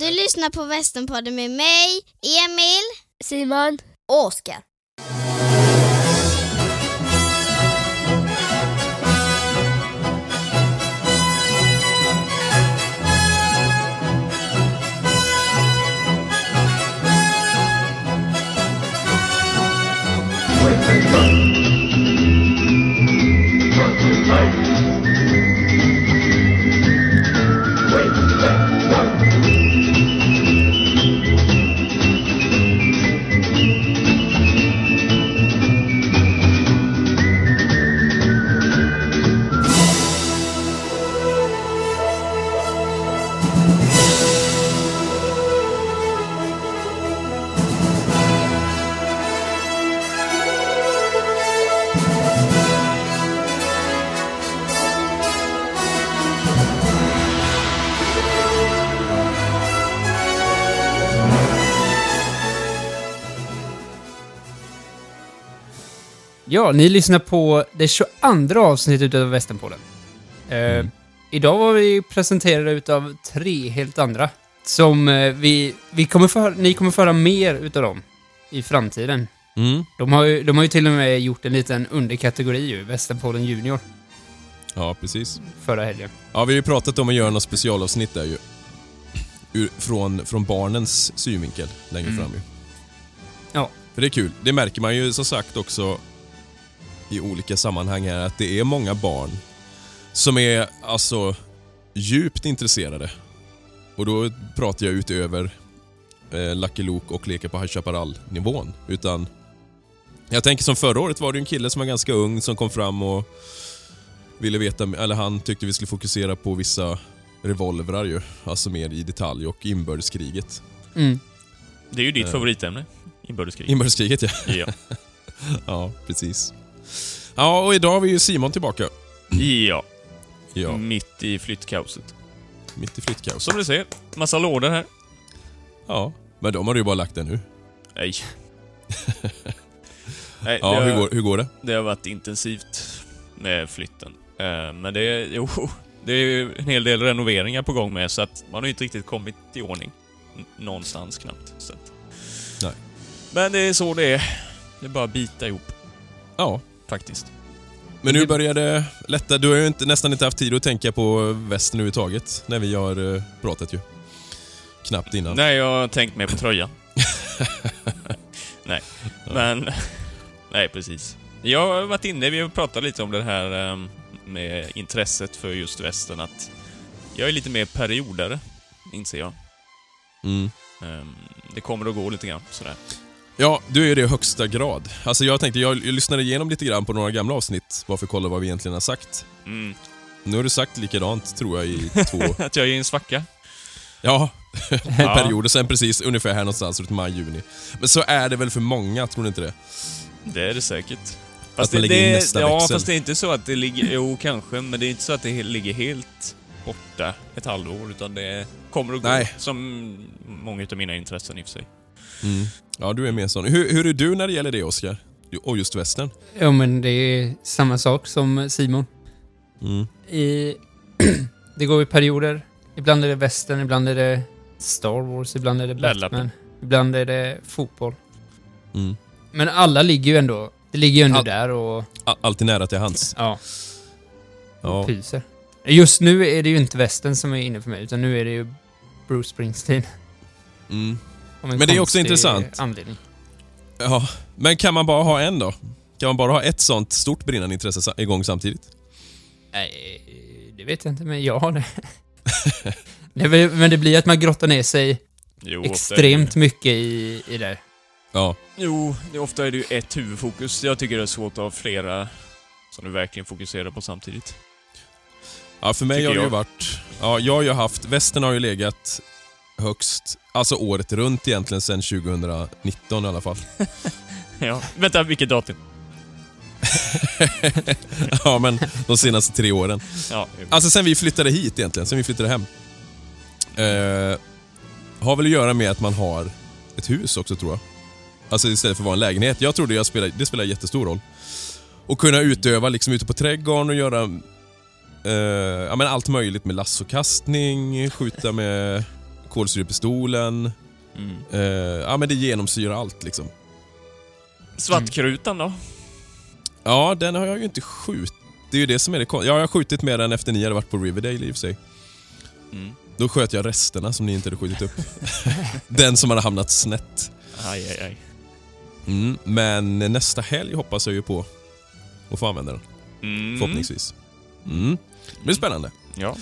Du lyssnar på Västernpodden med mig, Emil Simon. Oskar. Ja, ni lyssnar på det 22 avsnittet av Västernpodden. Eh, Idag var vi presenterade utav tre helt andra. Som eh, vi, vi kommer för, ni kommer föra mer utav dem i framtiden. Mm. De har, ju, de har ju till och med gjort en liten underkategori ju, Västernpodden Junior, Ja, precis. förra helgen. Ja, vi har ju pratat om att göra något specialavsnitt där ju. Ur, från, från barnens synvinkel längre Mm. fram ju. Ja. För det är kul. Det märker man ju som sagt också i olika sammanhang här att det är många barn som är alltså djupt intresserade. Och då pratar jag utöver eh, Lucky Luke och Leka på High Chaparral-nivån. Utan jag tänker som förra året var det en kille som var ganska ung som kom fram och ville veta, eller han tyckte vi skulle fokusera på vissa revolvrar ju. Alltså mer i detalj och inbördeskriget. Mm. Det är ju ditt Eh. favoritämne. Inbördeskrig. Inbördeskriget ja. ja. Ja, precis. Ja, och idag har vi ju Simon tillbaka. ja. Ja, Mitt i flyttkaoset. mitt i flyttkaos. Som du ser, massa lådor här. Ja, men de har du ju bara lagt där nu. Nej. Nej, Ja, det, hur har, går, hur går det? det har varit intensivt med flytten. Eh, Men det är, jo, det är ju en hel del renoveringar på gång med så att man har ju inte riktigt kommit i ordning. Någonstans knappt. Så att. Nej. Men det är så det är. Det är bara att bita ihop, Ja, faktiskt. men nu börjar det lätta. Du har ju inte, nästan inte haft tid att tänka på västen överhuvudtaget när vi har eh, pratat ju. Knappt innan. Nej, jag har tänkt mer på tröjan. nej, men... Nej, precis. Jag har varit inne, vi har pratat lite om det här ehm, med intresset för just västern, att jag är lite mer periodare, inser jag. Mm. Ehm, det kommer och går lite grann, sådär. Ja, du är det i högsta grad. Alltså jag tänkte, jag, lyssnade igenom lite grann på några gamla avsnitt, bara för att kolla vad vi egentligen har sagt. Mm. Nu har du sagt likadant, tror jag, i två... Att jag är i en svacka. Ja, Ja. perioder. Sen precis ungefär här någonstans runt maj, juni. Men så är det väl för många, tror du inte det? Det är det säkert. Att man lägger in nästa ja, växel. fast det är inte så att det ligger... Jo, kanske, men det är inte så att det ligger helt borta ett halvår, utan det kommer och går. Nej. Som många av mina intressen i och för sig. Mm. Ja, du är mer sån. Hur, hur är du när det gäller det, Oskar? Och just västern? Ja, men det är samma sak som Simon. Mm. I, det går i perioder. Ibland är det västern, ibland är det Star Wars, ibland är det. Batman, ibland är det fotboll. Mm. Men alla ligger ju ändå, det ligger ju ändå All- där och Alltid nära till hands. ja, Ja. pyser. Just nu är det ju inte västern som är inne för mig, utan nu är det ju Bruce Springsteen. Mm. Men det är också intressant. Anledning. ja. Men kan man bara ha en då? Kan man bara ha ett sånt stort brinnande intresse igång samtidigt? Nej, det vet jag inte, men jag har det. det väl- men det blir att man grottar ner sig Jo, extremt mycket i, i det. Ja. Det, jo, det, ofta är det ju ett huvudfokus. Jag tycker det är svårt att ha flera som du verkligen fokuserar på samtidigt. Ja, för mig Tycker har det ju jag. varit... Ja, jag har ju haft... Västern har ju legat högst, alltså året runt egentligen sedan 2019 i alla fall. Ja. Vänta, vilket datum? ja, men de senaste tre åren. Ja, Alltså sen vi flyttade hit egentligen, sen vi flyttade hem. Eh, har väl att göra med att man har ett hus också tror jag. Alltså istället för att vara en lägenhet. Jag trodde jag spelade, det spelar jättestor roll. Och kunna utöva liksom ute på trädgården och göra eh, ja, men allt möjligt med lassokastning, skjuta med kolsyrepistolen. Mm. Eh, ja, men det genomsyrar allt liksom. Svartkrutan då? Ja, den har jag ju inte skjutit. Det är ju det som är det Ja, jag har skjutit med den efter ni hade varit på Riverdale i och för sig. Mm. Då sköt jag resterna som ni inte hade skjutit upp. den som hade hamnat snett. Aj, aj, aj. Mm, men nästa helg hoppas jag ju på att få använda den. Mm. Förhoppningsvis. Mm. Det blir spännande. Ja.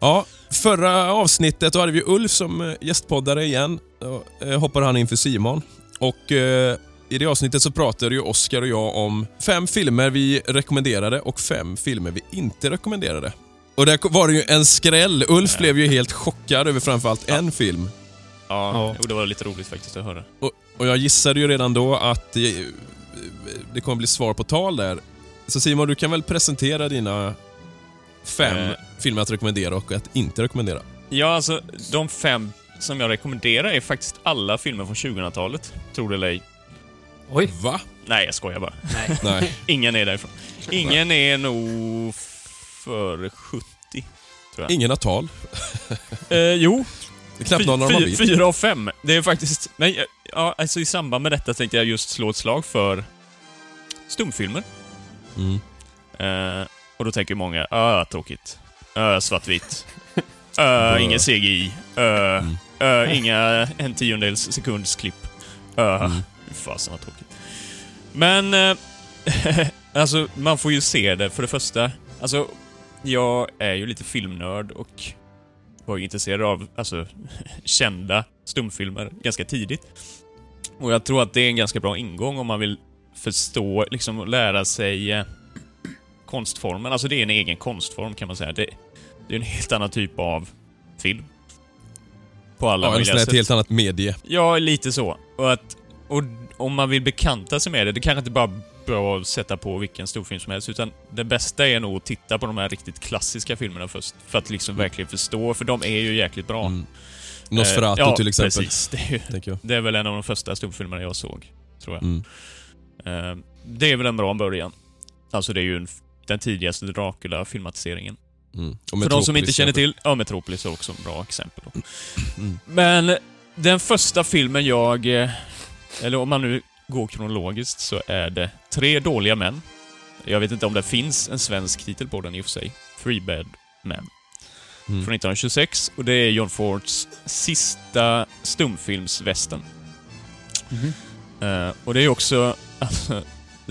Ja, förra avsnittet då hade vi Ulf som eh, gästpoddare igen. Då eh, hoppade han in för Simon. Och eh, i det avsnittet så pratade ju Oskar och jag om fem filmer vi rekommenderade och fem filmer vi inte rekommenderade. Och där var det ju en skräll. Ulf blev ju helt chockad över framförallt en film. Ja, Ja. Det var lite roligt faktiskt att höra. Och, och jag gissade ju redan då att det, det kommer bli svar på tal där. Så Simon, du kan väl presentera dina fem Eh. filmer att rekommendera och att inte rekommendera? Ja, alltså de fem som jag rekommenderar är faktiskt alla filmer från 2000-talet. Tror det eller ej. Oj. Va? Nej, jag skojar bara. Nej. Nej. Ingen är därifrån. Ingen är nog före 70. Ingen har tal. Eh, jo, Det är knappt någon av dem fyra av fem. Det är faktiskt... Nej, ja, alltså i samband med detta tänkte jag just slå ett slag för stumfilmer. Mm. Eh, och då tänker många, öh, tråkigt. Öh, svartvitt. Öh, ingen CGI. Öh, Mm. öh, inga en tiondels sekunds klipp. Öh, Mm. fasen vad tråkigt. Men, eh, alltså man får ju se det för det första. Alltså, jag är ju lite filmnörd och var ju intresserad av alltså, kända stumfilmer ganska tidigt. Och jag tror att det är en ganska bra ingång om man vill förstå, liksom lära sig eh, konstformen. Alltså det är en egen konstform kan man säga. Det, det är en helt annan typ av film. På alla Ja, möjliga nästan ett sätt. helt annat medie. Ja, lite så. Och, att, och om man vill bekanta sig med det, det kanske inte bara är bra att sätta på vilken storfilm som helst, utan det bästa är nog att titta på de här riktigt klassiska filmerna först. För att liksom verkligen förstå, för de är ju jäkligt bra. Mm. Nosferatu Eh, ja, till exempel. precis. Det är, ju, det är väl en av de första storfilmerna jag såg, tror jag. Mm. Eh, det är väl en bra början. Alltså det är ju en, den tidigaste Dracula-filmatiseringen. Mm. För de som inte känner till, ja Metropolis är också ett bra exempel. Mm. Men den första filmen jag, eh, eller om man nu går kronologiskt, så är det Tre dåliga män. Jag vet inte om det finns en svensk titel på den i och för sig. Three Bad Men. Mm. Från 1926 och det är John Fords sista stumfilmsvästen. Mhm. Eh, och det är också, alltså,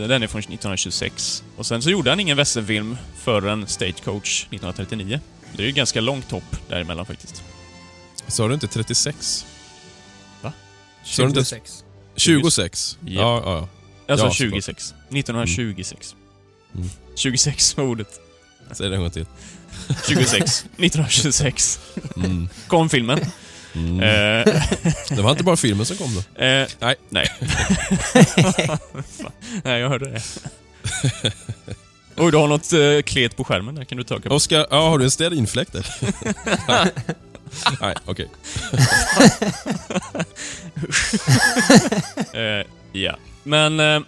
den är från 1926. Och sen så gjorde han ingen västernfilm förrän Stagecoach 1939. Det är ju ganska långt hopp däremellan faktiskt. Sa du inte 36? Va? Sa du inte 26. 26? Japp. Ja, ja, ja. Alltså Ja, såklart. 26. 1926. Mm. 26 var ordet. Säg det en gång till. 26. 1926 Mm. kom filmen. Mm. Eh, Det var inte bara filmen som kom då. eh, Nej. Nej. Nej, jag hörde det. Oj, du har något eh, klet på skärmen där. Kan du ta upp? Oskar, ja, har du en stearinfläkt där? Nej. Okej. Eh, ja. Men, eh,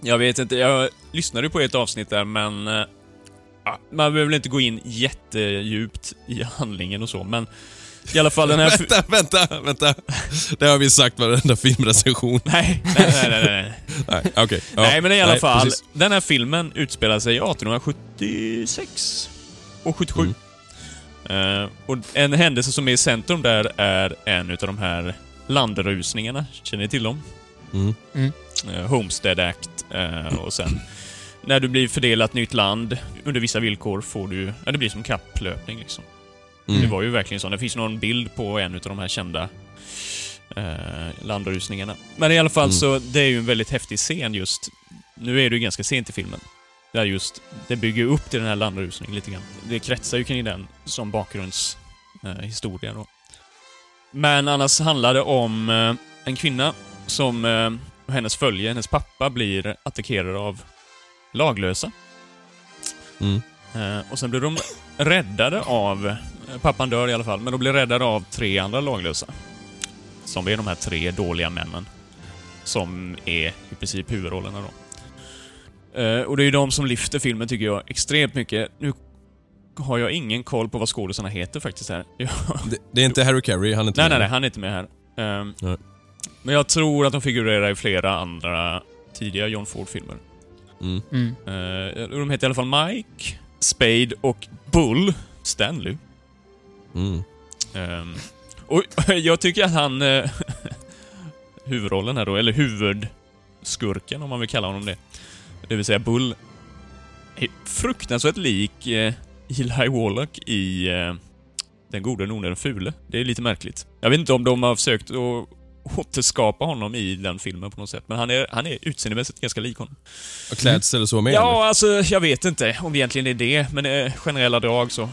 jag vet inte. Jag lyssnade på ett avsnitt där, men... Eh, man behöver väl inte gå in jättedjupt i handlingen och så, men... I alla fall den här... Vänta, vänta, vänta. Det har vi sagt varenda filmrecension. Nej, nej, nej, nej, nej. Nej, okej. Ja, nej, men i alla nej, fall. precis. Den här filmen utspelar sig 1876 och 77. Mm. Eh, och en händelse som är i centrum där är en utav de här landrusningarna. Känner ni till dem? Mm. Eh, Homestead Act eh, och sen när du blir fördelat nytt land under vissa villkor får du... Ja, det blir som kapplöpning liksom. Mm. Det var ju verkligen så. Det finns någon bild på en utav de här kända eh, landrusningarna. Men i alla fall Mm. så, det är ju en väldigt häftig scen just. Nu är det ju ganska sent i filmen. Där just, det bygger upp till den här landrusningen lite grann. Det kretsar ju kring den som bakgrundshistoria eh, då. Men annars handlar det om eh, en kvinna som, eh, hennes följe, hennes pappa, blir attackerad av laglösa. Mm. Eh, och sen blir de räddade av... eh, Pappan dör i alla fall, men de blir räddade av tre andra laglösa. Som är de här tre dåliga männen. Som är i princip huvudrollerna då. Eh, och det är ju de som lyfter filmen, tycker jag, extremt mycket. Nu har jag ingen koll på vad skådisarna heter faktiskt här. Det, det är inte Harry Carey, han är inte nej, med. nej, nej, han är inte med här. Nej. Men jag tror att de figurerar i flera andra tidiga John Ford-filmer. Mm. Mm. Uh, de heter i alla fall Mike, Spade och Bull Stanley. Mm. Ehm, och jag tycker att han... eh, huvudrollen här då, eller huvudskurken om man vill kalla honom det. Det vill säga Bull. Är fruktansvärt lik eh, Eli Wallach i eh, Den gode, den onde, den fule. Det är lite märkligt. Jag vet inte om de har försökt att återskapa honom i den filmen på något sätt, men han är, han är utseendemässigt ganska lik honom. Och klädsel och så med? eller? Ja, alltså jag vet inte om det egentligen är det, men det är generella drag så.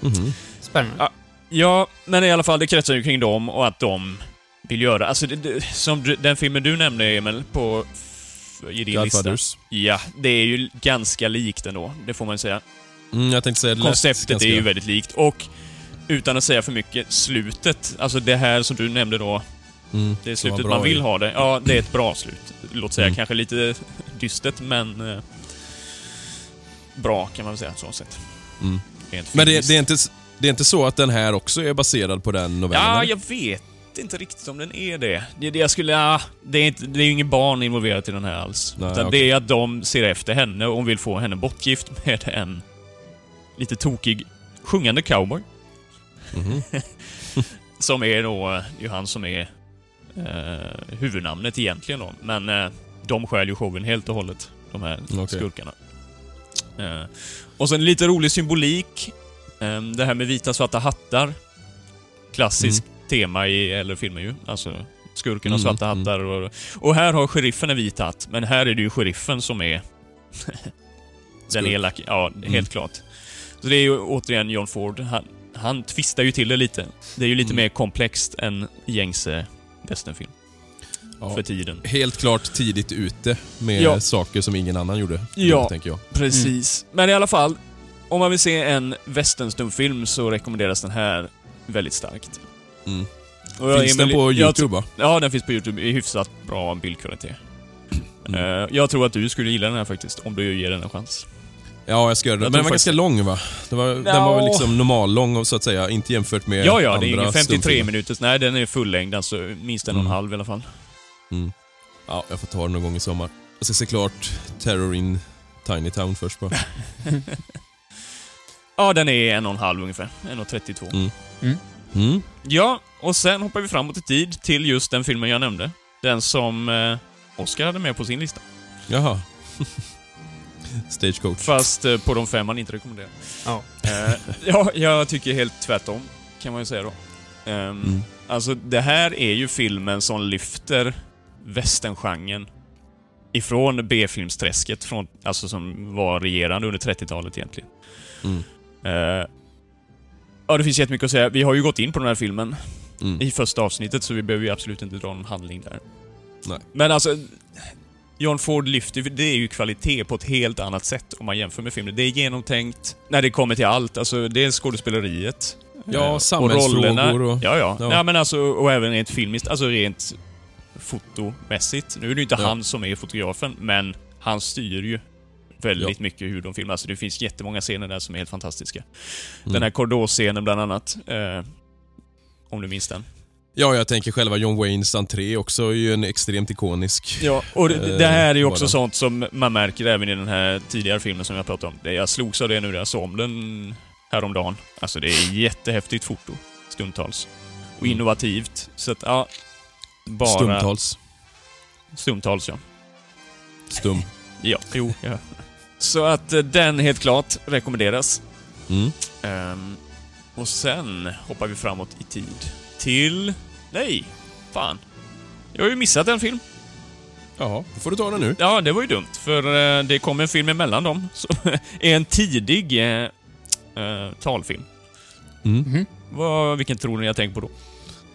Mhm. Spännande. Ja. Ja, men i alla fall, det kretsar ju kring dem och att de vill göra... Alltså, det, det, som du, den filmen du nämnde, Emil, på... I din lista. Ja, det är ju ganska likt ändå, det får man säga. Mm, jag tänkte säga det Konceptet ganska... är ju väldigt likt. Och, utan att säga för mycket, slutet, alltså det här som du nämnde då, Mm, det är slutet man i- vill ha det. Ja, det är ett bra slut. Låt säga Mm. kanske lite dystert, men... Eh, bra, kan man väl säga, så sätt. Mm. Men det, det, är inte, det är inte så att den här också är baserad på den novellen? Ja, eller? jag vet inte riktigt om den är det. Det, det jag skulle... Ja, det, är inte, det är ju ingen barn involverat i den här alls. Nej, utan okej. det är att de ser efter henne och vill få henne bortgift med en lite tokig sjungande cowboy. Mhm. Som är då, det är han som är eh, huvudnamnet egentligen då. Men eh, de stjäl ju showen helt och hållet, de här Okej. skurkarna. Eh, och sen lite rolig symbolik. Eh, det här med vita svarta hattar. Klassiskt tema i äldre filmer ju. Alltså, skurken har Mm, svarta mm. hattar och, och här har sheriffen en vit hatt, men här är det ju sheriffen som är den elaka. Ja, Mm. helt klart. Så det är ju återigen John Ford. Han, han twistar ju till det lite. Det är ju lite Mm. mer komplext än gängse westernfilm Ja. för tiden. Helt klart tidigt ute med Ja. saker som ingen annan gjorde. Ja. Tänker jag. Precis. Men i alla fall, om man vill se en westernstumfilm så rekommenderas den här väldigt starkt. Mm. Finns den på YouTube va? Ja, den finns på YouTube i hyfsat bra bildkvalitet. Mm. Eh, jag tror att du skulle gilla den här faktiskt, om du ger den en chans. Ja, jag ska göra det. Men den var faktiskt- ganska lång va? Det var, Den var väl liksom normallång så att säga, inte jämfört med Ja, ja, det andra är ingen 53 stumfilmer. minuters. Nej, den är fullängd, alltså minst en och en Mm. halv i alla fall. Mm. Ja, jag får ta den någon gång i sommar. Jag ska se klart Terror in Tiny Town först bara. Ja, den är en och en halv ungefär. 1.32. Mm. Mm. Mm. Ja, och sen hoppar vi framåt i tid till just den filmen jag nämnde. Den som eh, Oscar hade med på sin lista. Jaha. Stagecoach. Fast eh, på de fem han inte rekommenderar. Ja. Eh, ja, jag tycker helt tvärtom, kan man ju säga då. Ehm, Mm. Alltså, det här är ju filmen som lyfter westerngenren ifrån B-filmsträsket, från, alltså som var regerande under 30-talet egentligen. Mm. Eh, ja, det finns jättemycket att säga. Vi har ju gått in på den här filmen Mm. i första avsnittet, så vi behöver ju absolut inte dra någon handling där. Nej. Men alltså, John Ford lyfter det är ju kvalitet på ett helt annat sätt om man jämför med filmen. Det är genomtänkt när det kommer till allt. Alltså, det är skådespeleriet. Ja, eh, samhällsfrågor och- Ja, ja. ja. ja. men alltså, och även rent filmiskt, alltså rent fotomässigt. Nu är det ju inte Ja. han som är fotografen, men han styr ju väldigt Ja. mycket hur de filmar. Alltså, det finns jättemånga scener där som är helt fantastiska. Mm. Den här korridorscenen bland annat. Eh, om du minns den. Ja, jag tänker själva John Waynes entré också är ju en extremt ikonisk. Ja, och det, Eh, det här är ju också bara. sånt som man märker även i den här tidigare filmen som jag pratade om. Jag slogs av det nu när jag såg om den häromdagen. Alltså det är jättehäftigt foto, stundtals. Och Mm. innovativt. Så att, ja... Bara... Stundtals. Stundtals, ja. Stum. Ja, jo, ja. Så att eh, den helt klart rekommenderas. Mm. Ehm, och sen hoppar vi framåt i tid. Till... Nej! Fan. Jag har ju missat en film. Jaha, då får du ta den nu. Ja, det var ju dumt, för eh, det kom en film emellan dem, som är en tidig eh, eh, talfilm. Mm. Mhm. Vad, vilken tror ni jag tänker på då?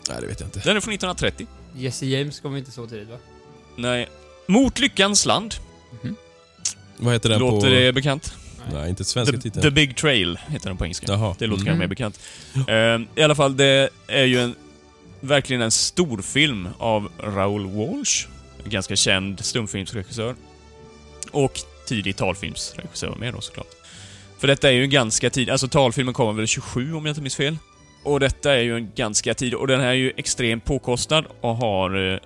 Nej, det vet jag inte. Den är från 1930. Jesse James kommer inte så tidigt va? Nej. Mot lyckans land. Vad heter den Låter på... det bekant? Nej, inte svenska The, titeln. The Big Trail heter den på engelska. Jaha. Det låter Mm. kanske mer bekant. Eh, I alla fall, det är ju en, verkligen en stor film av Raoul Walsh. En ganska känd stumfilmsregissör. Och tidig talfilmsregissör med då såklart. För detta är ju en ganska tid, alltså talfilmen kommer väl 27 om jag inte minns fel. Och detta är ju en ganska tid, och den här är ju extremt påkostad och har... Eh,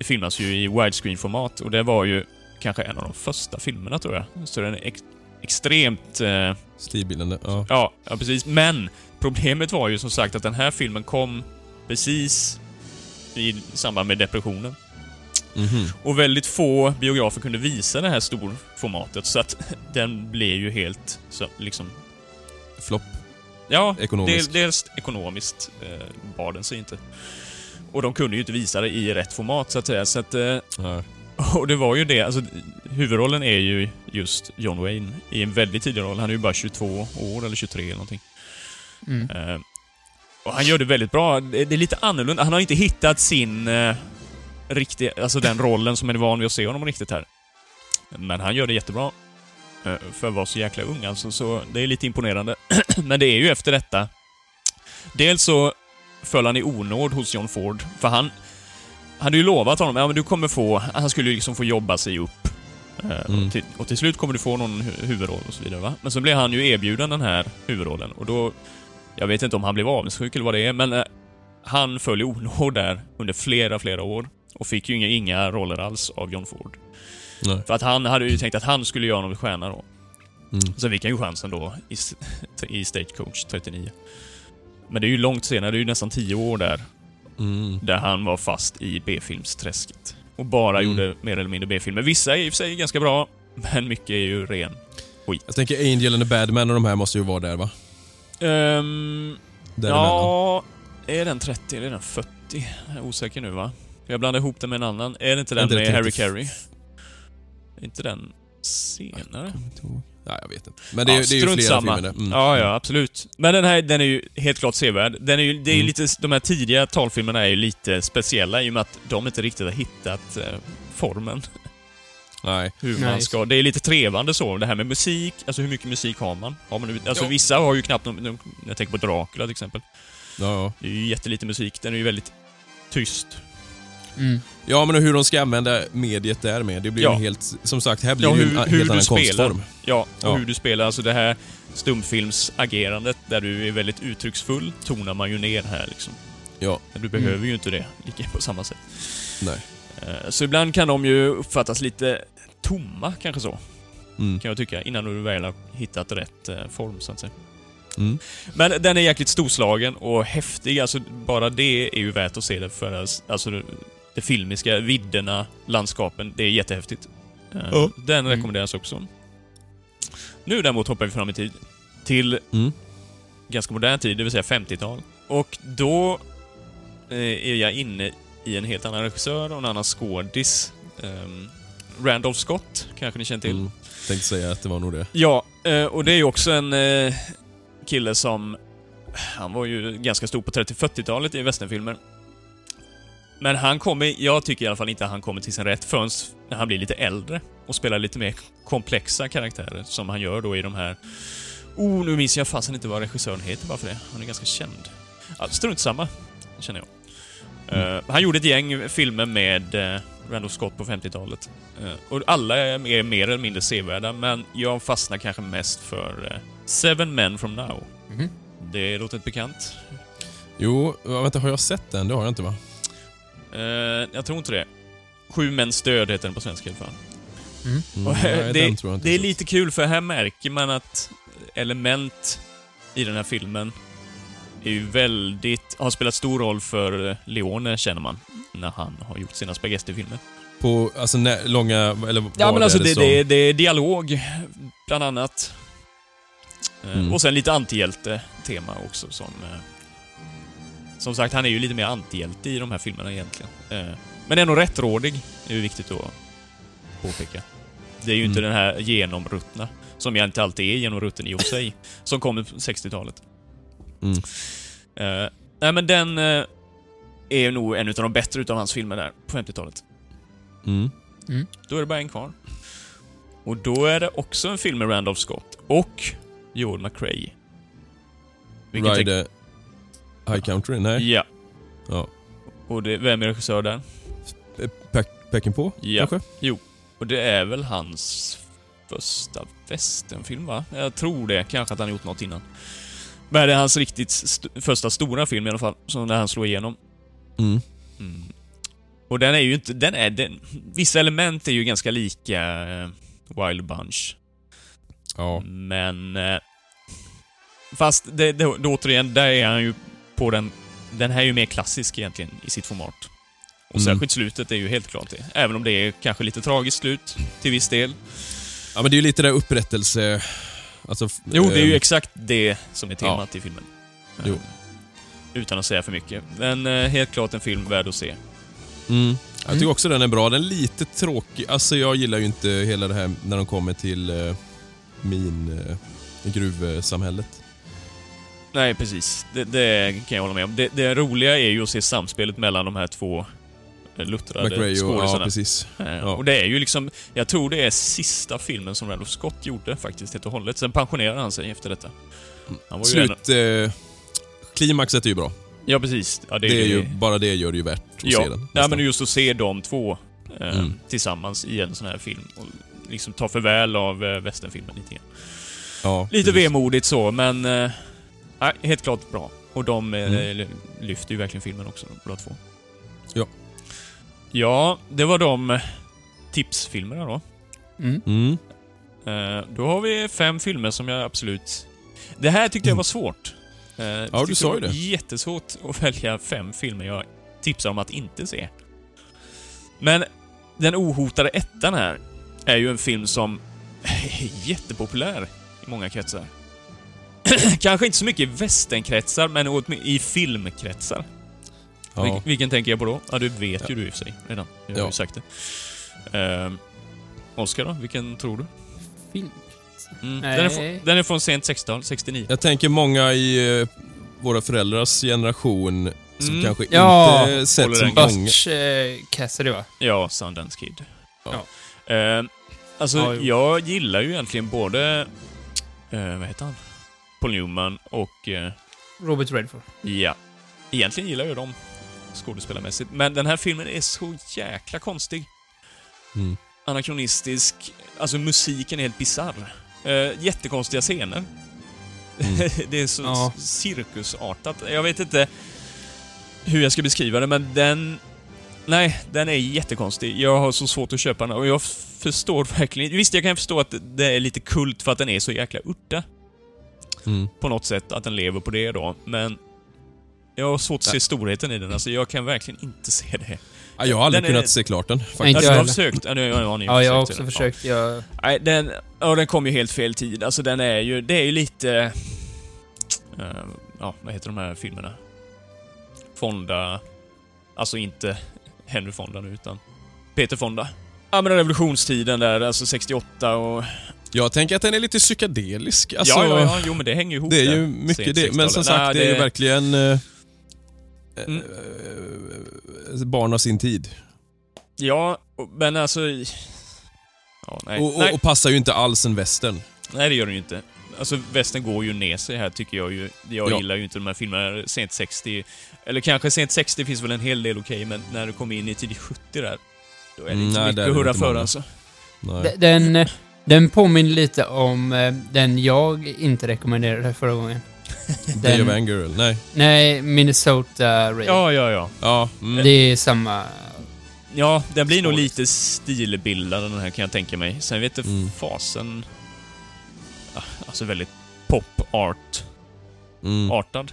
filmas ju i widescreen-format och det var ju kanske en av de första filmerna tror jag. Så den är ex extremt... Eh, Stilbildande. Ja. Ja, ja precis. Men problemet var ju som sagt att den här filmen kom precis i samband med depressionen. Mhm. Och väldigt få biografer kunde visa det här storformatet, så att den blev ju helt så, liksom... Flopp. Ja, Ekonomiskt. Del, dels ekonomiskt eh, bar den sig inte. Och de kunde ju inte visa det i rätt format, så att säga. Så att, eh. och det var ju det, alltså huvudrollen är ju just John Wayne i en väldigt tidig roll. Han är ju bara 22 år, eller 23 eller någonting. Mm. Eh, och han gör det väldigt bra. Det, det är lite annorlunda. Han har inte hittat sin eh, riktiga, alltså den rollen som man är van vid att se honom riktigt här. Men han gör det jättebra. Eh, för att vara så jäkla ung alltså, så det är lite imponerande. Men det är ju efter detta. Dels så föll han i onåd hos John Ford, för han hade ju lovat honom, ja men du kommer få, han skulle ju liksom få jobba sig upp. Eh, Mm. och, till, och till slut kommer du få någon hu- huvudroll och så vidare va. Men så blev han ju erbjuden den här huvudrollen och då, jag vet inte om han blev avundsjuk eller vad det är, men eh, han föll i onåd där under flera, flera år. Och fick ju inga, inga roller alls av John Ford. Nej. För att han hade ju tänkt att han skulle göra någon stjärna då. Mm. Sen fick han ju chansen då i, i Stagecoach 39. Men det är ju långt senare, det är ju nästan 10 år där, Mm. där han var fast i B-filmsträsket. Och bara Mm. gjorde mer eller mindre B-filmer. Vissa är i och för sig ganska bra, men mycket är ju ren skit. Jag tänker Angel and the Badman och de här måste ju vara där va? Um, ja, är den 30 eller är den 40? Jag är osäker nu va? Jag blandar ihop den med en annan. Är det inte den med Harry 30? Carey? Är inte den senare? Ja, jag vet inte. Men det, är- Ja, det är ju flera samma. filmer där. Mm. Ja, ja, absolut. Men den här, den är ju helt klart sevärd. Den är ju, det är Mm. lite, de här tidiga talfilmerna är ju lite speciella i och med att de inte riktigt har hittat eh, formen. Nej. Hur Nej, man just ska... Det är lite trevande så, det här med musik. Alltså hur mycket musik har man? Har man alltså Ja. vissa har ju knappt någon... Jag tänker på Dracula till exempel. Ja, ja. Det är ju jättelite musik. Den är ju väldigt tyst. Mm. ja, men hur de ska använda mediet där med. Det blir Ja. ju helt... Som sagt, här blir Ja, det hur- en hur helt du annan spelar. konstform. Ja, och Ja. hur du spelar. Alltså det här stumfilmsagerandet där du är väldigt uttrycksfull tonar man ju ner här liksom. Ja. Men du behöver ju inte det lika på samma sätt. Nej. Eh, Så ibland kan de ju uppfattas lite tomma, kanske så, Mm. kan jag tycka, innan du väl har hittat rätt eh, form, så att säga. Mm. Men den är jäkligt storslagen och häftig, alltså bara det är ju värt att se det för alltså det filmiska, vidderna, landskapen, det är jättehäftigt. Eh, Ja. Den rekommenderas också. Nu däremot hoppar vi fram i tid till Mm. ganska modern tid, det vill säga 50-tal. Och då eh, är jag inne i en helt annan regissör och en annan skådis. Um, Randolph Scott, kanske ni känner till? Mm. Tänkte säga att det var nog det. Ja, eh, och det är ju också en kille som... Han var ju ganska stor på 30-40-talet i westernfilmer. Men han kommer, jag tycker i alla fall inte han kommer till sin rätt förrän när han blir lite äldre och spelar lite mer komplexa karaktärer som han gör då i de här... Oh, nu minns jag fasen inte vad regissören heter bara för det. Han är ganska känd. Ja, strunt samma, känner jag. Eh, han gjorde ett gäng filmer med uh, Randolph Scott på 50-talet. Eh, och alla är mer, mer eller mindre sevärda, men jag fastnar kanske mest för Seven Men From Now. Mhm. Det låter bekant. Jo, vänta, har jag sett den? Det har jag inte va? Eh, jag tror inte det. Sju Mäns Död heter den på svenska i alla fall. Mm, Och, nej, det, det är lite kul för här märker man att element i den här filmen är ju väldigt, har spelat stor roll för eh, Leone känner man, när han har gjort sina spagettifilmer. På, alltså nä, långa, eller Ja men alltså det, som- det, är- det är dialog, bland annat. Eh, Mm. Och sen lite antihjälte-tema också som... Som sagt, han är ju lite mer antihjälte i de här filmerna egentligen. Eh, Men ändå rättrådig, är ju viktigt att påpeka. Det är ju inte Mm. den här genomruttna, som jag inte alltid är genomrutten i och för sig, som kommer på 60-talet. Mm. Eh, nej men den eh, är nog en av de bättre utav hans filmer där, på 50-talet. Mm. Då är det bara en kvar. Och då är det också en film med Randolph Scott och Joel McRae. Vilken Ride High Country? Nej? Ja. Ja. Och det, vem är regissör där? Pack, Peckinpah? Ja. Kanske? Och det är väl hans första västernfilm, va? Jag tror det. Kanske att han gjort något innan. Men det är hans riktigt st första stora film i alla fall, som när han slår igenom. Mm. Mm. Och den är ju inte... Den är, den, vissa element är ju ganska lika eh, Wild Bunch. Ja. Men... Eh, fast det, det, det, återigen, där är han ju på den... Den här är ju mer klassisk egentligen i sitt format. Och Mm. särskilt slutet är ju helt klart det. Även om det är kanske lite tragiskt slut, till viss del. ja, men det är ju lite där upprättelse... Alltså, Jo, det är ju eh, exakt det som är temat i filmen. Jo. Eh, Utan att säga för mycket. Men eh, helt klart en film värd att se. Mm. Jag tycker också den är bra. Den är lite tråkig. Alltså jag gillar ju inte hela det här när de kommer till min gruvsamhället. Nej, precis. Det, det kan jag hålla med om. Det, det roliga är ju att se samspelet mellan de här två eh, luttrade McRae och... Ja, skådisarna. precis. Eh, Ja. Och det är ju liksom, jag tror det är sista filmen som Randolph Scott gjorde faktiskt helt och hållet. Sen pensionerade han sig efter detta. Var ju en- Slut... Uh, klimaxet är ju bra. Ja, precis. Ja, Det är ju, bara det gör det ju värt att ja, se den. ja, men just att se de två eh, Mm. tillsammans i en sån här film. Och liksom ta förväl av eh, västernfilmen lite grann. ja, Lite precis. vemodigt så, men... Eh, nej, helt klart bra. Och de eh, Mm. lyfter ju verkligen filmen också, båda två. Ja. Ja, det var de eh, tipsfilmerna då. Mm. Mm. Eh, då har vi fem filmer som jag absolut... Det här tyckte jag var svårt. Eh, Ja, du sa ju var det. Jättesvårt att välja fem filmer jag tipsar om att inte se. Men Den ohotade ettan här är ju en film som är jättepopulär i många kretsar. Kanske inte så mycket i västernkretsar, men åt- i filmkretsar. Ja. Vil- vilken tänker jag på då? Ja, du vet ju du i och för sig redan. Du har Ja. ju sagt det. Uh, Oskar då? Vilken tror du? Film. Mm. Nej. Den, är från, den är från sent 60-tal, 69. Jag tänker många i eh, våra föräldrars generation som Mm. kanske Ja, inte sett så många... Butch eh, Cassidy va? Ja, Sundance Kid. Ja. Eh, alltså, jag gillar ju egentligen både... eh, vad heter han? Paul Newman och... eh, Robert Redford. ja. Egentligen gillar jag dem skådespelarmässigt. Men den här filmen är så jäkla konstig. Mm. Anakronistisk. Alltså musiken är helt bisarr. Uh, jättekonstiga scener. Mm. det är så Ja. cirkusartat. Jag vet inte hur jag ska beskriva det, men den... Nej, den är jättekonstig. Jag har så svårt att köpa den och jag förstår verkligen... Visst, jag kan förstå att det är lite kult för att den är så jäkla udda Mm. på något sätt, att den lever på det då, men... Jag har svårt att se storheten i den, alltså jag kan verkligen inte se det. Ja, jag har aldrig Den är- kunnat se klart den. Faktiskt. Inte Alltså, jag jag har försökt. Ja, nu- ja, ni Ja, jag har försökt också den. försökt. Jag... Ja. Nej, den, ja, den kom ju helt fel tid. Alltså den är ju, det är ju lite... eh, ja, vad heter de här filmerna? Fonda... Alltså inte Henry Fonda nu, utan Peter Fonda. Ja, men revolutionstiden där, alltså 68 och... Jag tänker att den är lite psykedelisk. Alltså, ja, ja, ja, jo men det hänger ihop Det är ju mycket det. Men som 60-talet. sagt, Nej, det är ju verkligen eh, Mm. eh, barn av sin tid. Ja, men alltså... Ja, nej. Och, och, nej. och passar ju inte alls en western. Nej, det gör den ju inte. Alltså, västern går ju ner sig här, tycker jag ju. Jag Ja. gillar ju inte de här filmerna sent 60. Eller kanske sent 60 finns väl en hel del okej, men när du kommer in i tidigt 70 där, då är det Mm, inte nej, mycket att hurra för alltså. Nej. Den, eh, den påminner lite om eh, den jag inte rekommenderade förra gången. Day den- of Anger, eller? Nej. Nej, Minnesota Ray. Ja, ja, ja. Ja. Mm. Det är samma... Ja, den blir nog lite stilbildad den här kan jag tänka mig. Sen vet jag Mm. fasen... Ja, Alltså väldigt pop-art-artad.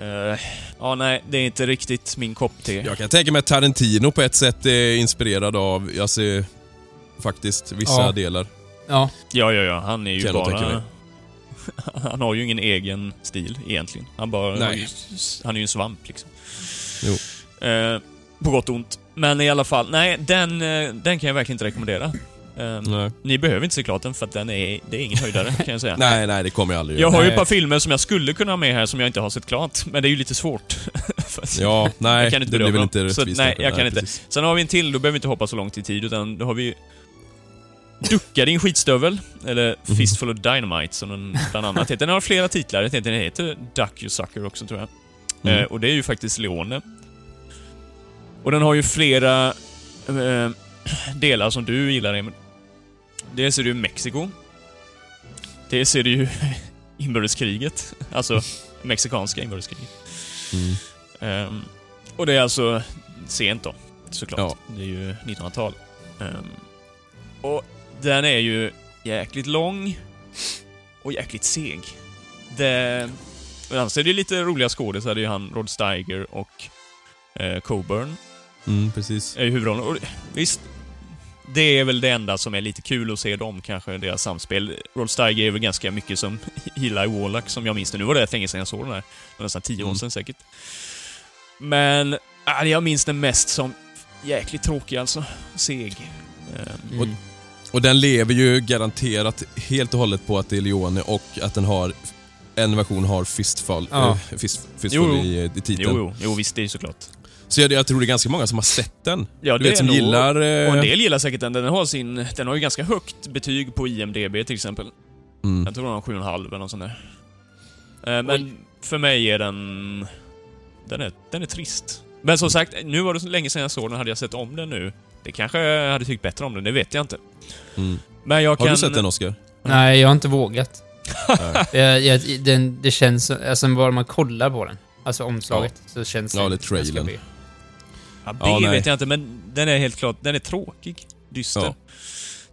Mm. Eh, ja, nej, det är inte riktigt min kopp te. Jag kan tänka mig att Tarantino på ett sätt är inspirerad av, ser faktiskt vissa Ja. delar. Ja. Ja, ja, ja. Han är ju Kan tänka bara... Han har ju ingen egen stil egentligen. Han bara... Nej. Han är ju, han är ju en svamp liksom. Jo. Eh, på gott och ont. Men i alla fall, nej, den, eh, den kan jag verkligen inte rekommendera. Eh, Nej. Ni behöver inte se klart den för att den är, det är ingen höjdare kan jag säga. nej, nej, det kommer jag aldrig Jag har ju ett Nej. par filmer som jag skulle kunna ha med här som jag inte har sett klart, men det är ju lite svårt. Ja, nej, Jag kan inte det blir väl inte Så, rättvist. nej, jag kan inte. precis. Sen har vi en till, då behöver vi inte hoppa så långt i tid, utan då har vi Ducka din skitstövel, eller Mhm. Fistful of Dynamite som den bland annat heter. Den har flera titlar, den heter, Duck You Sucker också tror jag. Mm. Eh, och det är ju faktiskt Leone. Och den har ju flera eh, delar som du gillar, Emil. dels är det ju Mexiko. Dels är det ju inbördeskriget. Alltså, mexikanska inbördeskriget. Mm. Ehm, och det är alltså sent då, såklart. Ja. Det är ju 1900-tal. Ehm, och den är ju jäkligt lång och jäkligt seg. Det... Men annars är det lite roliga skådisar. Det är ju han Rod Steiger och eh, Coburn Mm, precis. är ju huvudrollen. Och visst, det är väl det enda som är lite kul att se dem, kanske, deras samspel. Rod Steiger är väl ganska mycket som Eli Wallach, som jag minns det. Nu var det länge sedan jag såg den här. Det var nästan tio år Mm. sedan säkert. Men, äh, jag minns den mest som jäkligt tråkig alltså. Seg. Ehm, Mm. Och den lever ju garanterat helt och hållet på att det är Leone och att den har en version har Fistfall, Ja. eh, fist, fistful Jo, jo. i, i titeln. Jo, jo, jo, visst, det är såklart. Så jag, jag tror det är ganska många som har sett den. Ja, du det vet, som nog- gillar... Eh, Och en del gillar säkert den. Den har, sin, den har ju ganska högt betyg på IMDB till exempel. mm. Jag tror den har 7,5 eller något sånt där. Eh, Men Oj. för mig är den... Den är, den är trist. Men som sagt, nu var det så länge sedan jag såg den. Hade jag sett om den nu, det kanske jag hade tyckt bättre om den. Det vet jag inte. Mm. Men jag Har kan... du sett den Oscar? Nej, jag har inte vågat. Jag, jag, den, det känns... Alltså, bara man kollar på den, alltså omslaget, så känns Ja, det... eller ganska trailern. Ja, det Ja, nej. vet jag inte, men den är helt klart... Den är tråkig. Dyster. Ja.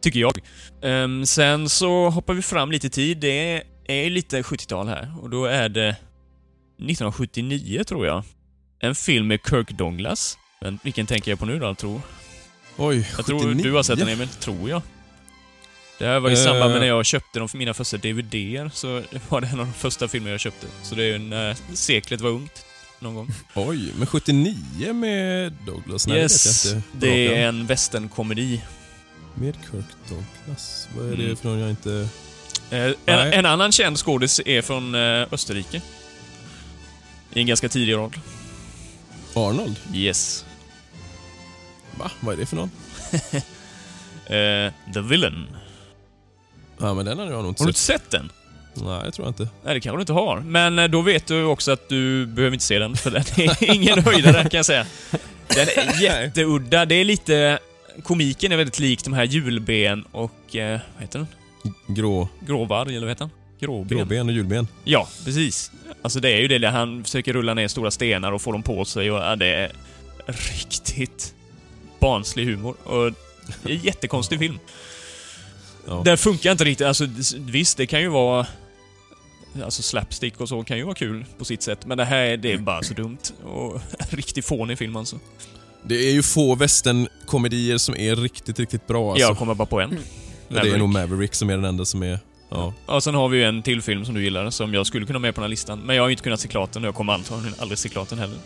Tycker jag. Ehm, sen så hoppar vi fram lite tid. Det är lite 70-tal här. Och då är det 1979, tror jag. En film med Kirk Douglas. Men vilken tänker jag på nu då, tror? Oj, Jag tror 79? du har sett den Emil, tror jag. Det här var i samband med Eh. när jag köpte de för mina första DVDer, så var det en av de första filmer jag köpte. Så det är ju när seklet var ungt, någon gång. Oj, men 79 med Douglas? Nej, yes, det det är en westernkomedi. Med Kirk Douglas? Vad är det Mm. för någon jag inte... Eh, en, en annan känd skådis är från eh, Österrike. I en ganska tidig roll. Arnold? Yes. Va? Vad är det för någon? Eh, The Villain. Ja, men den har jag nog inte Har du inte sett. den? Nej, det tror jag inte. Nej, det kanske du inte har. Men eh, då vet du också att du behöver inte se den, för den är ingen höjdare kan jag säga. Den är jätteudda. Det är lite... Komiken är väldigt lik de här julben och... Eh, vad heter den? Grå, Gråvarg, eller vad heter den? Gråben. gråben och julben. Ja, precis. Alltså det är ju det där han försöker rulla ner stora stenar och få dem på sig och ja, det är riktigt barnslig humor. Och det är en jättekonstig film. Ja. Den funkar inte riktigt. Alltså visst, det kan ju vara... Alltså slapstick och så kan ju vara kul på sitt sätt, men det här är- det är bara så dumt. Och riktigt fånig film alltså. Det är ju få westernkomedier som är riktigt, riktigt bra alltså. Jag kommer bara på en. det är nog Maverick som är den enda som är... Ja. Och sen har vi ju en till film som du gillar, som jag skulle kunna ha med på den här listan. Men jag har ju inte kunnat se klart den och jag kommer antagligen aldrig se klart den heller.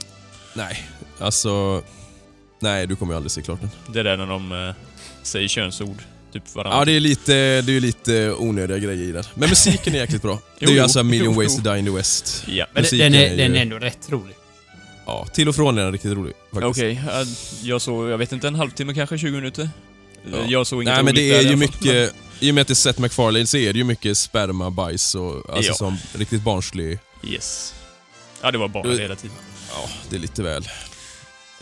Nej, alltså... Nej, du kommer ju aldrig se klart den. Det är där när de eh, säger könsord, typ varandra. Ja, det är lite, det är ju lite onödiga grejer i den. Men musiken är jäkligt bra. Det är ju Jo, alltså A Million jo, Ways jo. to Die in the West. Ja, Men Musiken den är är, ju- den är ändå rätt rolig. Ja, till och från är den riktigt rolig. Faktiskt. Okej, eh, jag såg, jag vet inte, en halvtimme kanske, 20 minuter? Ja. Jag såg inget Nej, men roligt det är där i ju alla fall. mycket... I och med att det är Seth MacFarlane så är det ju mycket sperma, bajs och... Alltså Ja. som riktigt barnslig... Yes. Ja, det var bara Du- det hela tiden. Ja, det är lite väl.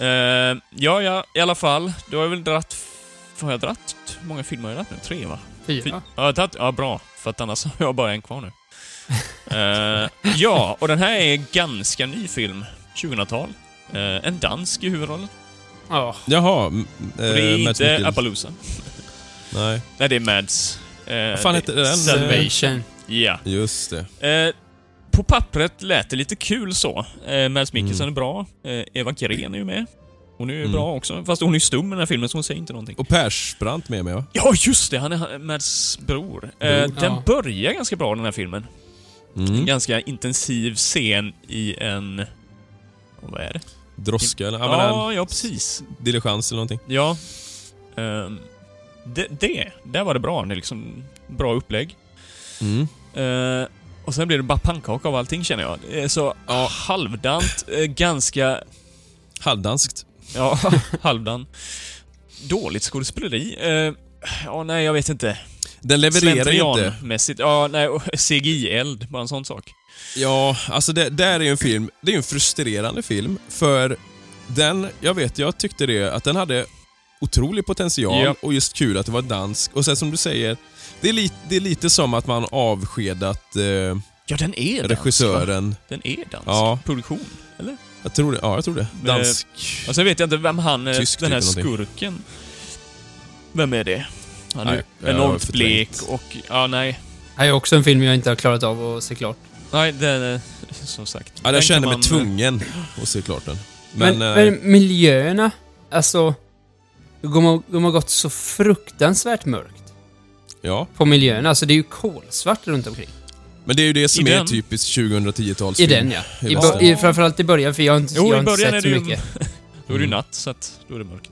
Eh, ja, ja, i alla fall. Du har väl dratt... Har jag dratt? Hur många filmer har jag dratt nu? Tre, va? Fy- Fyra. Ja, jag har tagit, ja, bra. För att annars har jag bara en kvar nu. Eh, ja, och den här är ganska ny film. 2000-tal. Eh, en dansk i huvudrollen. Ja. Jaha, det är inte. Appaloosa. Nej, Nej, det är Mads. Eh, Vad fan heter den? Salvation. Ja. just det. På pappret lät det lite kul så. Eh, Mads Mikkelsen Mm. är bra. Eh, Eva Green är ju med. Hon är ju Mm. bra också. Fast hon är ju stum i den här filmen, så hon säger inte någonting. Och Persbrandt med mig va? Ja, just det! Han är Mads bror. Eh, den ja. börjar ganska bra, den här filmen. En Mm. ganska intensiv scen i en... Vad är det? Droska eller? Ja, Ja, ja, precis. en diligens eller någonting. Ja. Ehm, det, det, där var det bra. Det är liksom bra upplägg. Mm. Eh, och sen blir det bara pannkaka av allting känner jag. Det är så halvdant, eh, ganska... Halvdanskt. Ja, halvdan. Dåligt skådespeleri. Uh, ja, nej, jag vet inte. Den levererar inte. Slentrianmässigt. Ja, nej, CGI-eld, bara en sån sak. Ja, alltså det där är ju en film, det är ju en frustrerande film för den, jag vet, jag tyckte det, att den hade otrolig potential Ja. och just kul att det var dansk. Och sen som du säger, det är, li, det är lite som att man avskedat eh, Ja, den är dansk, regissören. Den är dansk. Ja. Produktion, eller? Jag tror det. Ja, jag tror det. Men, Dansk. Och sen vet jag inte vem han, eh, Tysk den här typ skurken... Vem är det? Han är Nej, enormt blek och... Ja, nej. Det är också en film jag inte har klarat av att se klart. Nej, den är... Som sagt. Ja, jag kände kan mig man- tvungen att se klart den. Men, Men, men, eh, miljöerna, alltså... De har, de har gått så fruktansvärt mörkt ja. på miljöerna. Alltså det är ju kolsvart runt omkring. Men det är ju det som I är den? typiskt 2010-talsfilm. I den ja. i bo- i, framförallt i början, för jag har inte, Jo, jag har i inte början sett är så det ju- mycket. Då är det ju Mm. natt, så att då är det mörkt.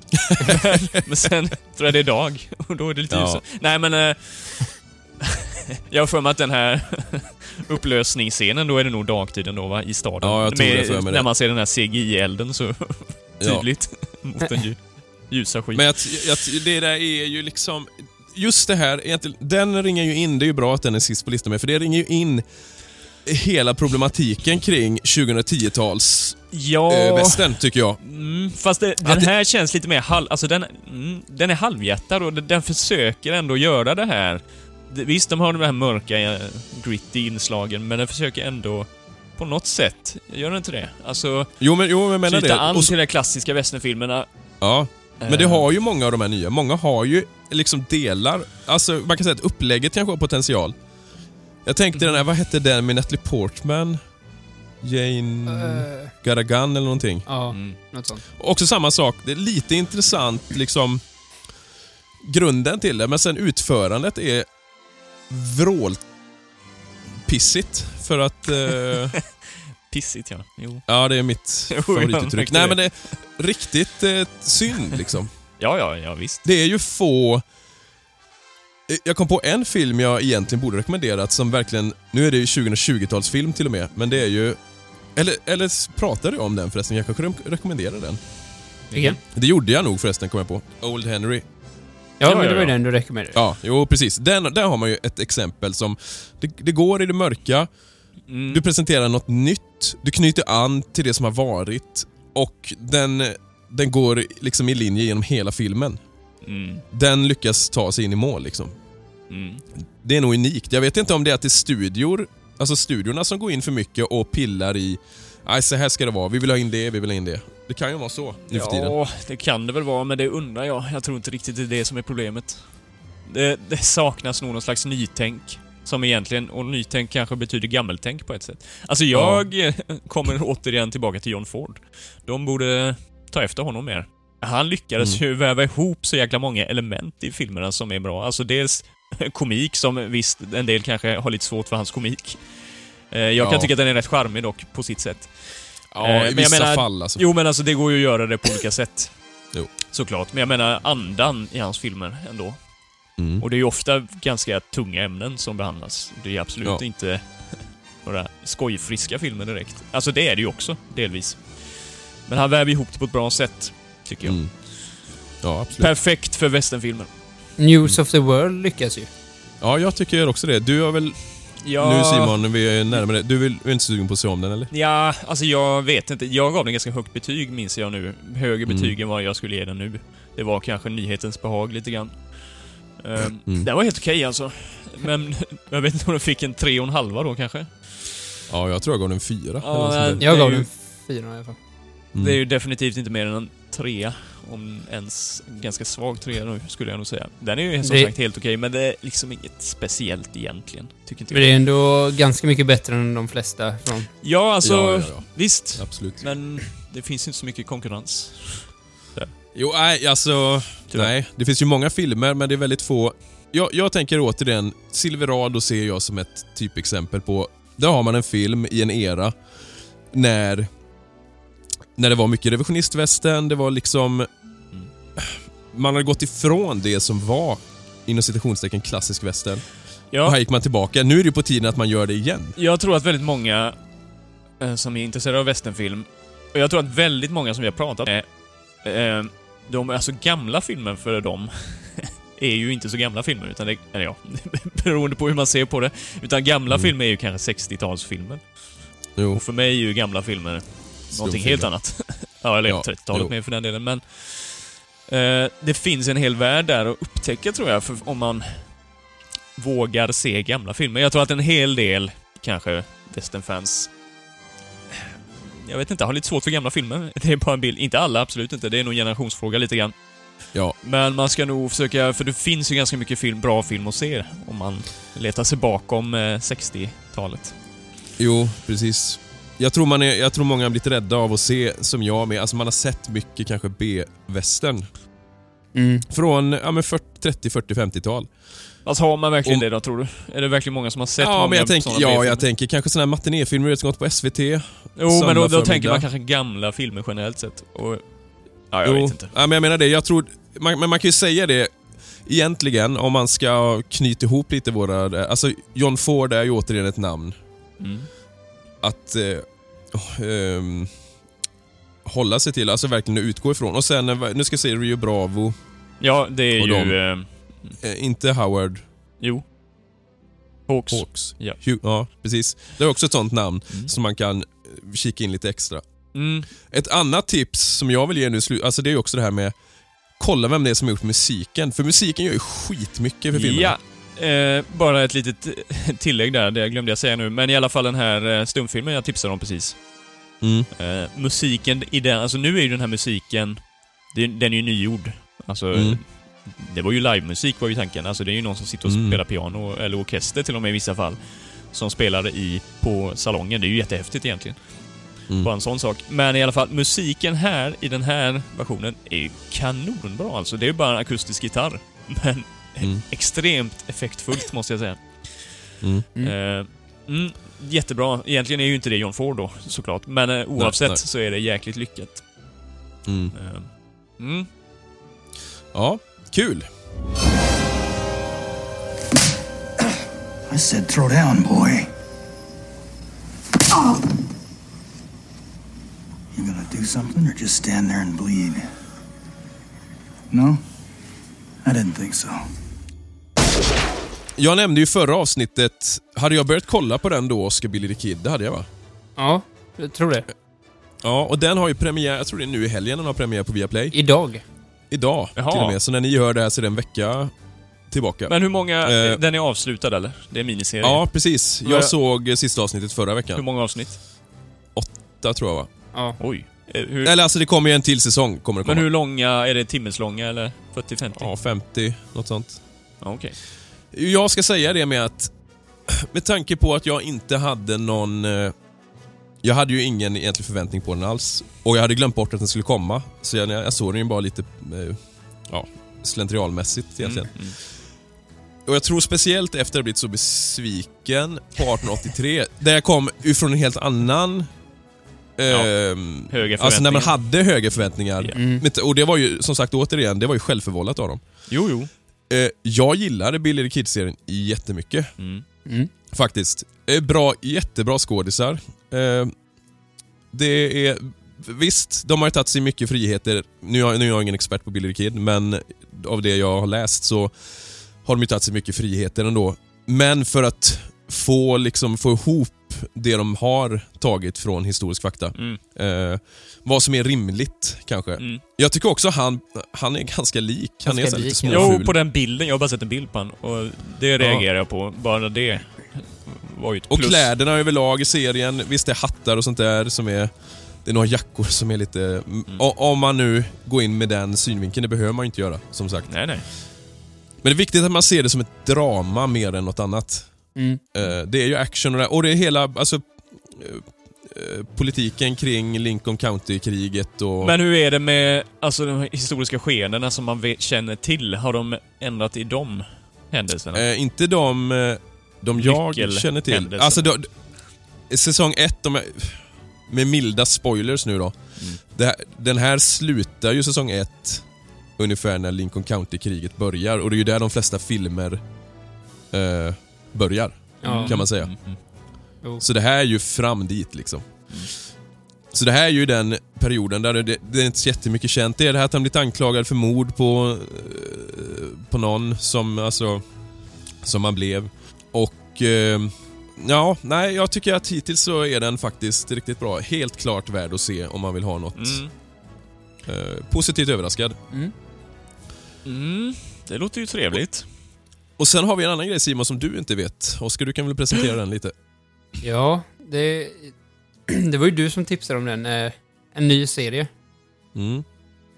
men sen tror jag det är dag, och då är det lite Ja. ljusare. Nej, men... Eh, jag har för mig att den här upplösningsscenen, då är det nog dagtiden då, va? I staden. Ja, jag tror det, för mig När det. man ser den här CGI-elden så Ja. tydligt mot den lju- ljusa skyn. Men jag, jag, det där är ju liksom... Just det här, den ringer ju in, det är ju bra att den är sist på listan med, för det ringer ju in hela problematiken kring 2010-tals ja... eh, västern, tycker jag. Mm, fast det, den Att det- här känns lite mer halv... Alltså den, mm, den är halvhjärtad och den, försöker ändå göra det här. Visst, de har de här mörka, eh, gritty inslagen, men den försöker ändå på något sätt, gör den inte det? Alltså, Jo, men, jo, men jag menar knyta det. an Och så, till de klassiska westernfilmerna. ja. Men det har ju många av de här nya. Många har ju liksom delar, alltså man kan säga att upplägget kanske har potential. Jag tänkte den här, vad hette den med Natalie Portman? Jane Eh, Garagan eller någonting. ja, Mm. något sånt. Också samma sak, det är lite intressant liksom grunden till det, men sen utförandet är vrålpissigt. För att... Eh, Pissigt, ja. Jo. ja, det är mitt favorituttryck. Nej, men det är riktigt eh, synd liksom. Ja, ja, ja, visst. Det är ju få... Eh, Jag kom på en film jag egentligen borde rekommenderat som verkligen... Nu är det ju 2020-talsfilm till och med, men det är ju... Eller, eller pratade jag om den förresten? Jag kanske re- rekommenderar den. Vilken? Det gjorde jag nog förresten, kom jag på. Old Henry. Ja, Ja, men det var ju den du rekommenderade. Ja, jo precis. Den, där har man ju ett exempel som... Det, det går i det mörka, Mm. du presenterar något nytt, du knyter an till det som har varit och den, den går liksom i linje genom hela filmen. Mm. Den lyckas ta sig in i mål liksom. Mm. Det är nog unikt. Jag vet inte om det är att det är studior, alltså studiorna som går in för mycket och pillar i Nej, så här ska det vara. Vi vill ha in det, vi vill ha in det. Det kan ju vara så nu för tiden. Ja, det kan det väl vara, men det undrar jag. Jag tror inte riktigt det är det som är problemet. Det, det saknas nog någon slags nytänk. Som egentligen, och nytänk kanske betyder gammeltänk på ett sätt. Alltså jag eh, kommer återigen tillbaka till John Ford. De borde ta efter honom mer. Han lyckades Mm. ju väva ihop så jäkla många element i filmerna som är bra. Alltså dels komik, som visst, en del kanske har lite svårt för hans komik. Eh, Jag kan Ja. tycka att den är rätt charmig dock, på sitt sätt. Ja, Eh, i men vissa menar- fall alltså. Jo, men alltså det går ju att göra det på olika sätt. Jo. Såklart. Men jag menar andan i hans filmer ändå. Mm. Och det är ju ofta ganska tunga ämnen som behandlas. Det är absolut Ja. inte några skojfriska filmer direkt. Alltså det är det ju också, delvis. Men han väver ihop det på ett bra sätt, tycker jag. Mm. Ja, absolut. Perfekt för westernfilmer. News of the World lyckas ju. Ja, jag tycker också det. Du har väl... Ja, Nu Simon, vi är närmare. Du vill, är inte sugen på att se om den eller? Ja, alltså jag vet inte. Jag gav den ganska högt betyg, minns jag nu. Högre Mm. betyg än vad jag skulle ge den nu. Det var kanske nyhetens behag lite grann. Um, Mm. Den var helt okej alltså. Men jag vet inte om den fick en tre och en halva då kanske. Ja, jag tror jag gav den fyra. där. Jag Det är gav den fyra i alla fall. Mm. Det är ju definitivt inte mer än en trea. Om ens en ganska svag trea nu, skulle jag nog säga. Den är ju som Det- sagt helt okej, men det är liksom inget speciellt egentligen. Tycker inte Men det jag. är ändå ganska mycket bättre än de flesta från... Ja, alltså... Ja, ja, ja. Visst. Absolut. Men det finns inte så mycket konkurrens. Jo, nej, alltså... Tyvärr. Nej, det finns ju många filmer, men det är väldigt få. Jag, jag tänker återigen, Silverado ser jag som ett typexempel på... Där har man en film i en era när... När det var mycket revisionistvästern, det var liksom... Man hade gått ifrån det som var, inom citationstecken, klassisk västern. Och Ja, här gick man tillbaka. Nu är det ju på tiden att man gör det igen. jag tror att väldigt många eh, som är intresserade av westernfilm, och jag tror att väldigt många som vi har pratat med, eh, de, alltså gamla filmer för dem, är ju inte så gamla filmer, utan det, eller ja, beroende på hur man ser på det. Utan gamla Mm. filmer är ju kanske 60-talsfilmer. Jo. Och för mig är ju gamla filmer någonting helt annat. ja, eller ja, Ja, 30-talet jo. med för den delen, men... Eh, det finns en hel värld där att upptäcka tror jag, för om man vågar se gamla filmer. Jag tror att en hel del, kanske, westernfans jag vet inte, har lite svårt för gamla filmer. Det är bara en bild. Inte alla, absolut inte. Det är nog en generationsfråga lite grann. Ja, Men man ska nog försöka, för det finns ju ganska mycket film, bra film att se om man letar sig bakom eh, 60-talet. jo, precis. Jag tror, man är, jag tror många har blivit rädda av att se, som jag med, alltså man har sett mycket kanske B-västern. Mm. Från ja, men 40, 30, 40, 50-tal. Alltså har man verkligen Om- det då, tror du? Är det verkligen många som har sett Ja, många men jag tänker, sådana ja, B-filmer? jag tänker kanske sådana här matinéfilmer som gått på SVT. Jo, men då, då tänker man kanske gamla filmer generellt sett. Och, ja, jag Jo, vet inte. Ja, men jag menar det, jag tror... Man, men man kan ju säga det egentligen om man ska knyta ihop lite våra... Alltså, John Ford är ju återigen ett namn. Mm. Att eh, oh, ehm, hålla sig till, alltså verkligen utgå ifrån. Och sen, eh, nu ska jag säga Rio Bravo, Ja, det är Och ju... de- Eh, eh, inte Howard jo. Hawks. Hawks. Ja. Ja, precis. Det är också ett sånt namn Mm. som man kan eh, kika in lite extra. Mm. Ett annat tips som jag vill ge nu, alltså det är också det här med Kolla vem det är som har gjort musiken, för musiken gör ju skitmycket för filmerna. Ja. Eh, bara ett litet tillägg där, det glömde jag säga nu. Men i alla fall den här stumfilmen jag tipsade om precis. Mm. Eh, musiken i den, alltså nu är ju den här musiken, det, den är ju nygjord. Alltså, Mm. det var ju livemusik var ju tanken. Alltså det är ju någon som sitter och Mm. spelar piano, eller orkester till och med i vissa fall, som spelar i, på salongen. Det är ju jättehäftigt egentligen. Mm. Bara en sån sak. Men i alla fall, musiken här, i den här versionen, är ju kanonbra alltså. Det är ju bara en akustisk gitarr. Men Mm. extremt effektfullt, måste jag säga. Mm. Mm. Eh, mm, jättebra. Egentligen är ju inte det John Ford då, såklart. Men eh, oavsett nej. så är det jäkligt lyckat. Mm. Eh, mm. Ja, kul. I said throw down, boy. You gonna do something or just stand there and bleed? No? I didn't think so. Jag nämnde ju förra avsnittet, hade jag börjat kolla på den då, Oscar Billy the Kid? Det hade jag va? Ja, jag tror det. Ja, och den har ju premiär, jag tror det är nu i helgen den har premiär på Viaplay. Idag. Idag Jaha. till och med, så när ni hör det här så är det en vecka tillbaka. Men hur många... Eh. den är avslutad eller? Det är miniserie. ja, precis. Men- Jag såg sista avsnittet förra Hur veckan. många avsnitt? Åtta tror jag va? Ja. Oj. Eh, Hur, Eller alltså det kommer ju en till säsong. Kommer det komma. men hur långa? Är det timmeslånga eller 40-50? Ja, 50, något sånt. Ja, Okej. Jag ska säga det med att, med tanke på att jag inte hade någon... eh, Jag hade ju ingen egentlig förväntning på den alls. Och jag hade glömt bort att den skulle komma. Så jag, jag såg den ju bara lite eh, ja, slentrianmässigt egentligen. Mm, mm. Och jag tror speciellt efter att jag blivit så besviken på 1883, där jag kom ifrån en helt annan... ehm, Höga Alltså när man hade höga förväntningar. Ja. Mm. Och det var ju, som sagt återigen, det var ju självförvållat av dem. Jo, jo. Eh, jag gillade Billy the Kid-serien jättemycket. Mm. Mm. Faktiskt. Eh, Bra, jättebra skådisar. Eh, det är... Visst, de har tagit sig mycket friheter. Nu är, nu är jag ingen expert på Billy the Kid, men av det jag har läst så har de ju tagit sig mycket friheter ändå. Men för att få, liksom, få ihop det de har tagit från historisk fakta. Mm. Eh, vad som är rimligt, kanske. Mm. Jag tycker också han, han är ganska lik. Han är Ganska så lite lik, småful. Jo, på den bilden. Jag har bara sett en bild på han och det reagerar jag på. Bara det var ju ett Och plus. kläderna överlag i serien, visst det är hattar och sånt där som är... Det är några jackor som är lite... Mm. Om man nu går in med den synvinkeln, det behöver man ju inte göra, som sagt. Nej, nej. Men det är viktigt att man ser det som ett drama mer än något annat. Mm. Eh, Det är ju action och det, och det är hela, alltså... eh, eh, Politiken kring Lincoln County-kriget och... Men hur är det med alltså, de historiska skeendena som man vet, känner till? Har de ändrat i de händelserna? Eh, inte de, de jag känner till. Alltså, då, säsong ett, de är, med milda spoilers nu då. Mm. Det, den här slutar ju säsong ett ungefär när Lincoln County-kriget börjar och det är ju där de flesta filmer eh, börjar, Ja. kan man säga. Mm, mm. Jo. Så det här är ju fram dit liksom. Mm. Så det här är ju den perioden där det, det är inte så jättemycket känt. Det är det här att han blivit anklagad för mord på, eh, på någon som, alltså, som han blev. Och eh, ja, nej, jag tycker att hittills så är den faktiskt riktigt bra. Helt klart värd att se om man vill ha något Mm. eh, positivt överraskad. Mm. Mm, det låter ju trevligt. Och sen har vi en annan grej Simon som du inte vet. Oskar, du kan väl presentera den lite? Ja, det... Det var ju du som tipsade om den. eh, En ny serie. Mm.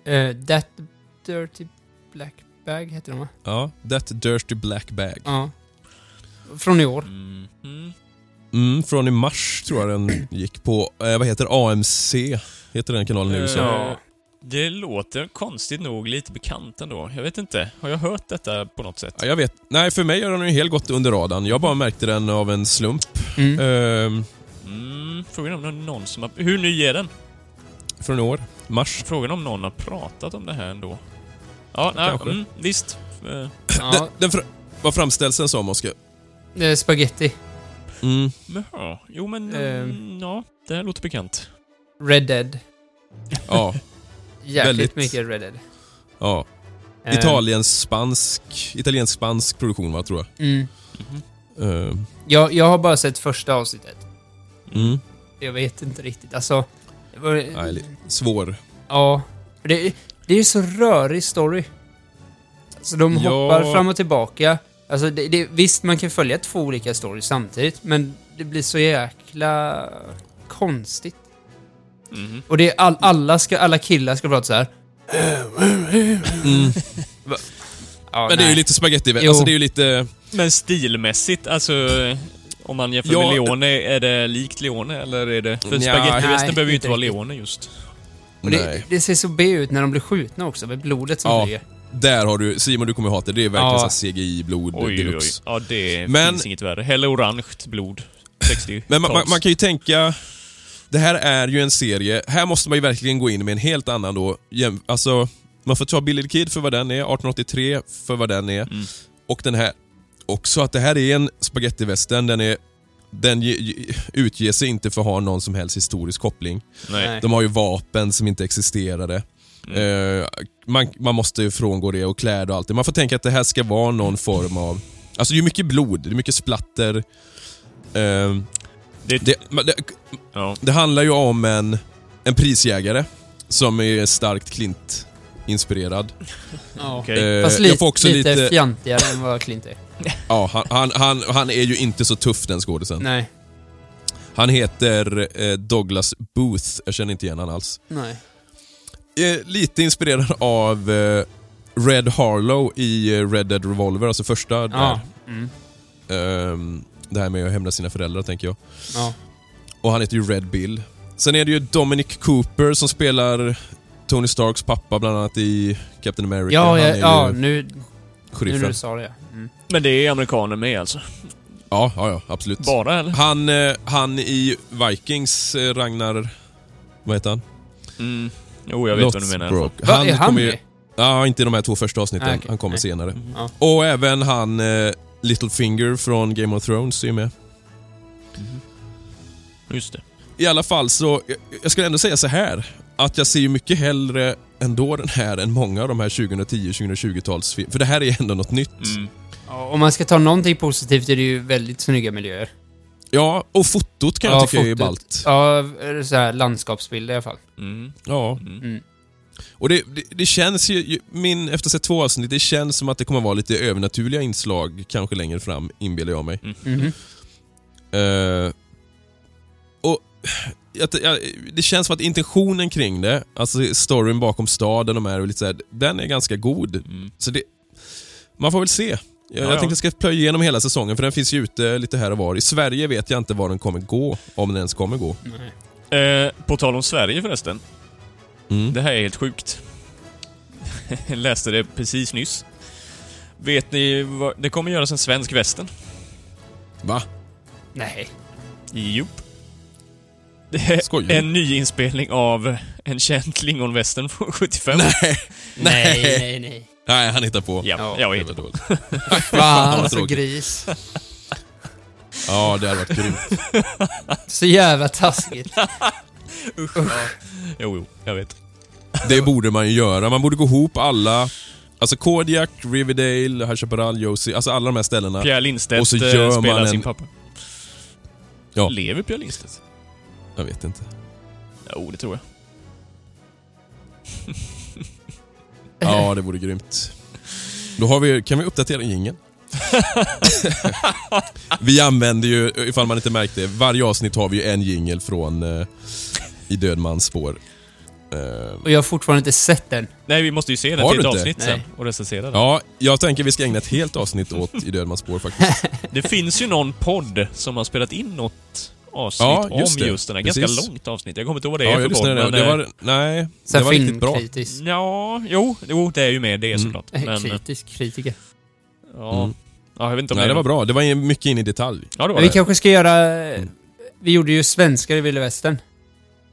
Eh, That Dirty Black Bag heter den va? Ja, That Dirty Black Bag. Ja. Från i år. Mm. Mm. Mm, från i mars tror jag den gick på, eh, vad heter AMC? Heter den kanalen i USA? Ja. Det låter konstigt nog lite bekant ändå. Jag vet inte. Har jag hört detta på något sätt? Ja, jag vet. Nej, för mig har den ju helt gått under radarn. Jag bara märkte den av en slump. Mm. Ehm, Mm, frågan om det är någon som har... Hur ny är den? från i år. Mars. Frågan om någon har pratat om det här ändå. Ja, nej, mm, visst. Eh, Den, Ja, den fra- vad framställs den som, Oskar? det är spaghetti. Mm. ja, jo men... Ehm. mm, ja, det här låter bekant. Red Dead. Ja, Jäkligt Väldigt. mycket Red Dead. ja. Eh, Italiensk-spansk italiensk-spansk produktion, va, tror jag. Mm. Ehm, Jag, jag har bara sett första avsnittet. mm. Jag vet inte riktigt. Alltså... Det var, Nej, svår. Ja. Det, det är så rörig story. Så de Ja. hoppar fram och tillbaka. Alltså det, det, visst, man kan följa två olika stories samtidigt, men det blir så jäkla konstigt. Mhm. Och det är all, alla, ska, alla killar ska prata så här. Mm. Ja, Men det är ju nej. lite spaghetti Jo. Alltså det är ju lite... Men stilmässigt, alltså... Om man jämför Ja, med Leone, är det likt Leone eller är det... För Nja, spagettivästen nej, behöver ju inte inte vara riktigt. Leone just. Och det, Nej. det ser så B ut när de blir skjutna också, med blodet som Ja. flyger. Där har du, Simon du kommer hata det. Det är verkligen Ja. så här CGI-blod Oj, oj, oj. deluxe. Ja, det Men- finns inget värre. Hellre orange blod. 60 Men man, man, man kan ju tänka... Det här är ju en serie, här måste man ju verkligen gå in med en helt annan då. Alltså, man får ta Billy the Kid för vad den är, 1883 för vad den är. Mm. Och den här också, att det här är en spagettivästern, den är... Den ge, ge, utger sig inte för att ha någon som helst historisk koppling. Nej. De har ju vapen som inte existerade. Eh, man, man måste ju frångå det och kläder och allt det. Man får tänka att det här ska vara någon form av... Alltså det är mycket blod, det är mycket splatter. Eh, Det, det, det, ja. det handlar ju om en, en prisjägare som är starkt Klint-inspirerad. Ja. Okej. Eh, Fast jag lite, får också lite, lite... fjantigare än vad Clint är. Ja, han, han, han, han är ju inte så tuff den skådisen. Nej. Han heter eh, Douglas Booth, jag känner inte igen han alls. Nej. Eh, lite inspirerad av eh, Red Harlow i eh, Red Dead Revolver, alltså första Ja. Mm. där. Det här med att hämna sina föräldrar, tänker jag. Ja. Och han heter ju Red Bill. Sen är det ju Dominic Cooper som spelar Tony Starks pappa, bland annat i Captain America. Ja, Han ja, ja nu, nu sheriffen. du sa det. ja. Mm. Men det är amerikaner med alltså? Ja, ja, ja, absolut. Bara eller? Han, eh, han i Vikings, eh, Ragnar... Vad heter han? Mm. Jo, jag vet vad du menar. Lothbrok. Va, är han kommer ju? Ja, inte i de här två första avsnitten. Ah, okej. Han kommer Nej. senare. Ja. Och även han eh, Littlefinger från Game of Thrones är ju med. Just det. I alla fall så, jag, jag skulle ändå säga så här att jag ser ju mycket hellre ändå den här än många av de här 2010-2020-talsfilmerna. För det här är ändå något nytt. Mm. Ja, Om man ska ta någonting positivt är det ju väldigt snygga miljöer. Ja, och fotot kan jag tycka är fotot. ballt. Ja, så här landskapsbilder i alla fall. Mm. Ja. Mm. Och det, det, det känns ju, min, efter sett två avsnitt, det känns som att det kommer vara lite övernaturliga inslag kanske längre fram, inbillar jag mig. Mhm. Eh, och att, ja, det känns som att intentionen kring det, alltså storyn bakom staden och de här, och lite så här, den är ganska god. Mm. Så det, man får väl se. Jag, Ja, jag ja. tänkte jag ska plöja igenom hela säsongen, för den finns ju ute lite här och var. I Sverige vet jag inte var den kommer gå, om den ens kommer gå. Nej. Eh, på tal om Sverige förresten. Mm. Det här är helt sjukt. Jag läste det precis nyss. Vet ni vad... Det kommer göras en svensk västern. Va? Nej. Jo. Det är Skojar en ny inspelning av en känd klingonvästern från 75. Nej. Nej, nej, nej. Nej, han hittar på. Ja, Ja, jag var dåligt. Fan, vad så tråkigt. gris. Ja, det hade varit grymt. Så jävla taskigt. Usch. Ja. Jo, jo, jag vet. Det borde man ju göra. Man borde gå ihop alla, alltså Kodiak, Riverdale, High Chaparral, Josie, alltså alla de här ställena. Pierre Lindstedt Och så eh, gör man spelar en- sin pappa. Ja. Lever Pierre Lindstedt? Jag vet inte. Jo, det tror jag. Ja, det vore grymt. Då har vi, kan vi uppdatera jingeln. vi använder ju, ifall man inte märkte, varje avsnitt har vi ju en jingel från eh, I Dödmans spår. Eh, Och jag har fortfarande inte sett den. Nej, vi måste ju se den Har till du ett inte? avsnitt sen Nej. och recensera den. ja, jag tänker vi ska ägna ett helt avsnitt åt I Dödmans spår faktiskt. Det finns ju någon podd som har spelat in något avsnitt Ja, just om det. just den här. Precis. Ganska långt avsnitt. Jag kommer inte ihåg vad det är ja, för jag podd, lyssnade. men... Det eh, var, nej, Så det här var riktigt bra. filmkritisk. Ja, jo, jo, det är ju med det Mm. såklart. Eh, Men, eh, Kritisk kritiker. Ja. Mm. ja, jag vet inte om Nej, det var bra. Det var mycket in i detalj. Ja, det var Men vi det. kanske ska göra... eh, Vi gjorde ju svenskar i Vilda Västern.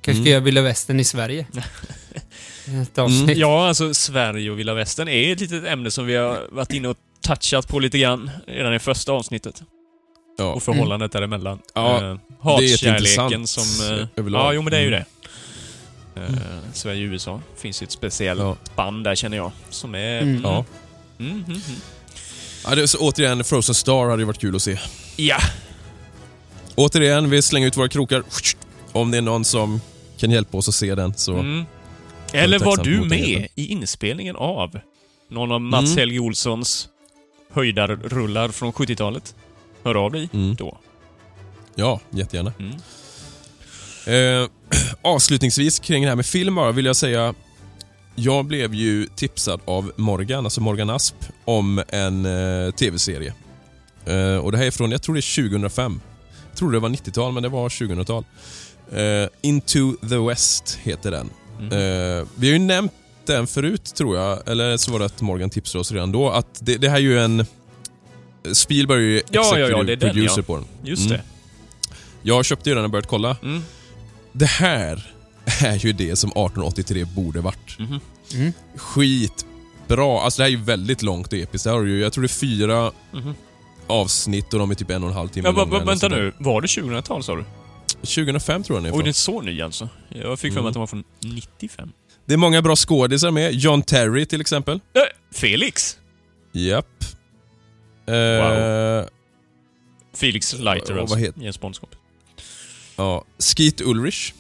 Kanske ska Mm. göra Vilda Västern i Sverige. Ett avsnitt. Ja, alltså Sverige och Vilda Västern är ett litet ämne som vi har varit inne och touchat på lite grann redan i första avsnittet. Ja. Och förhållandet däremellan. Ja, det är ett Hatkärleken intressant som... eh, överlag. Ja, jo men det är ju Mm. det. Eh, Sverige och USA finns ju ett speciellt Ja. band där känner jag. Som är... Mm. Ja. Mm, mm, mm. Ja, det, så återigen, Frozen Star hade ju varit kul att se. Ja. Återigen, vi slänger ut våra krokar. Om det är någon som kan hjälpa oss att se den så... Mm. Eller var du med i inspelningen av någon av Mats Mm. Helge Olssons höjdarrullar från 70-talet? Hör av dig Mm. då. Ja, jättegärna. Mm. Eh, avslutningsvis kring det här med film vill jag säga jag blev ju tipsad av Morgan, alltså Morgan Asp, om en eh, tv-serie. Eh, och det här är från, jag tror det är 2005. Jag trodde det var 90-tal, men det var 2000-tal. Eh, Into the West heter den. Mm. Eh, vi har ju nämnt den förut, tror jag. Eller så var det att Morgan tipsade oss redan då. Att det, det här är ju en... Spielberg är ju Ja, ja, ja, det är den, producer ja. på den. Just Mm. det. Jag köpte ju den och börjat kolla. Mm. Det här är ju det som 1883 borde varit. Mhm. Mm. Skitbra. Alltså det här är ju väldigt långt och episkt. Det här ju, jag tror det är fyra Mhm. avsnitt och de är typ en och en halv timme Ja, långa vänta nu. Var det 2000-tal sa du? 2005 tror jag den är Oj, ifrån. den är så ny alltså. Jag fick för mig Mm. att den var från 95. Det är många bra skådisar med. John Terry till exempel. Äh, Felix! Japp. Eh, Wow. Felix Leiter alltså. Jens Bonds kompis. Ja, Skeet Ulrich.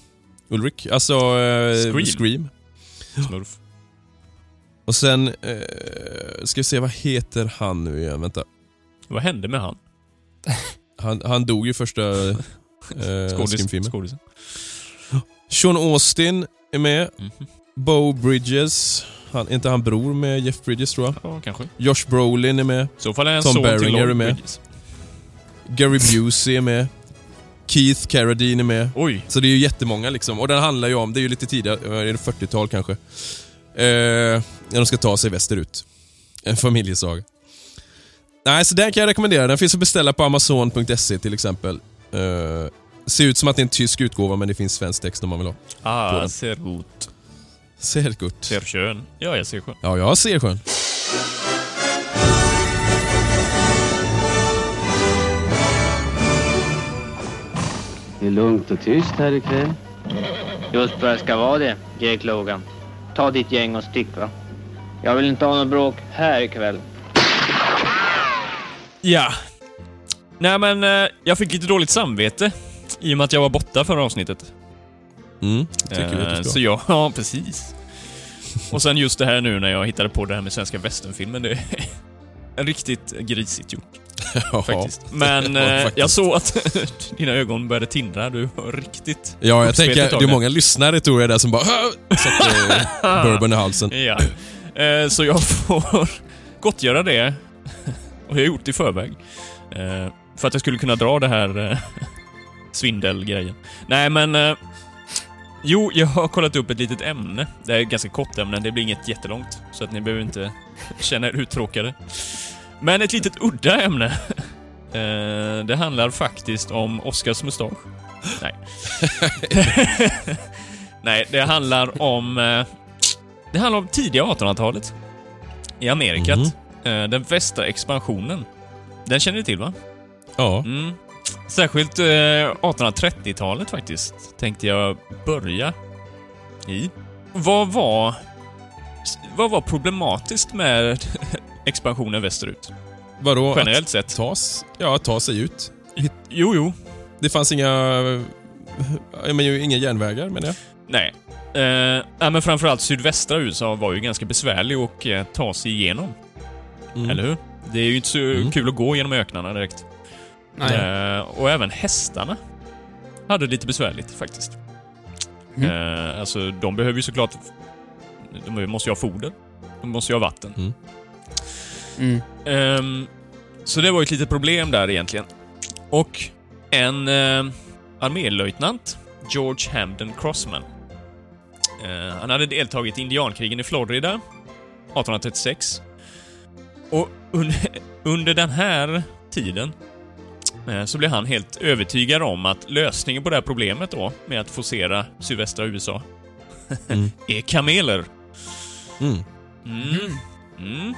Ulrich, alltså eh, Scream. Scream. Smurf. Och sen, eh, ska vi se, vad heter han nu igen? Vänta. Vad hände med han? Han, han dog ju första eh. Scream-filmen. Skådisen. Sean Austin är med. Mhm. Bo Bridges. Han, är inte han bror med Jeff Bridges tror jag? Ja, kanske. Josh Brolin är med. I så fall är han Tom son till Lloyd är med. Bridges. Gary Busey är med. Keith Carradine är med. Oj. Så det är ju jättemånga liksom. Och den handlar ju om, det är ju lite tidigare, eh, är det 40-tal kanske? Eh, när de ska ta sig västerut. En familjesaga. Nej, så den kan jag rekommendera. Den finns att beställa på Amazon.se till exempel. Eh, ser ut som att det är en tysk utgåva men det finns svensk text om man vill ha. Ah, ser gut. Ser gott. Ser skön. Ja, jag ser skön. Ja, jag ser sjön. Det är lugnt och tyst här ikväll. Just vad det ska vara det, Jake Logan. Ta ditt gäng och stick va. Jag vill inte ha något bråk här ikväll. Ja. Nej men, eh, jag fick lite dåligt samvete. I och med att jag var borta förra avsnittet. Mm, tycker vi att Eh, du ska. Så jag, ja precis. Och sen just det här nu när jag hittade på det här med svenska västernfilmen. Det är riktigt grisigt gjort Ja, faktiskt. Men eh, faktiskt. jag såg att dina ögon började tindra. Du var riktigt... Ja, jag tänker, tag det är många lyssnare tror jag där som bara "Hö!" sätter bourbon i halsen. Ja. Eh, så jag får gottgöra det. Och jag har gjort det i förväg. Eh, för att jag skulle kunna dra det här eh, svindelgrejen. Nej, men... Eh, jo, jag har kollat upp ett litet ämne. Det är ett ganska kort ämne, det blir inget jättelångt. Så att ni behöver inte känna er uttråkade. Men ett litet udda ämne. Eh, det handlar faktiskt om Oscars mustasch. Nej. Nej, det handlar om... Eh, det handlar om tidiga 1800-talet. I Amerikat. Mhm. Eh, den västra expansionen. Den känner ni till va? Ja. Mm. Särskilt eh, 1830-talet faktiskt, tänkte jag börja i. Vad var... Vad var problematiskt med expansionen västerut? Vadå? Generellt att sett. Tas, ja, ta sig ut. Jo, jo. Det fanns inga... Jag menar ju inga järnvägar menar jag. Nej. Eh, ja, men framförallt sydvästra USA var ju ganska besvärlig att eh, ta sig igenom. Mm. Eller hur? Det är ju inte så Mm. kul att gå genom öknarna direkt. Nej. Eh, och även hästarna hade lite besvärligt faktiskt. Mm. Eh, alltså, de behöver ju såklart... De måste ju ha foder. De måste ju ha vatten. Mm. Ehm, så det var ju ett litet problem där egentligen. Och en uh, armélöjtnant, George Hamden Crossman. Eh, han hade deltagit i indiankrigen i Florida 1836. Och under, under den här tiden eh, så blev han helt övertygad om att lösningen på det här problemet då, med att forcera sydvästra USA, Mm. är kameler. Mm. Mm.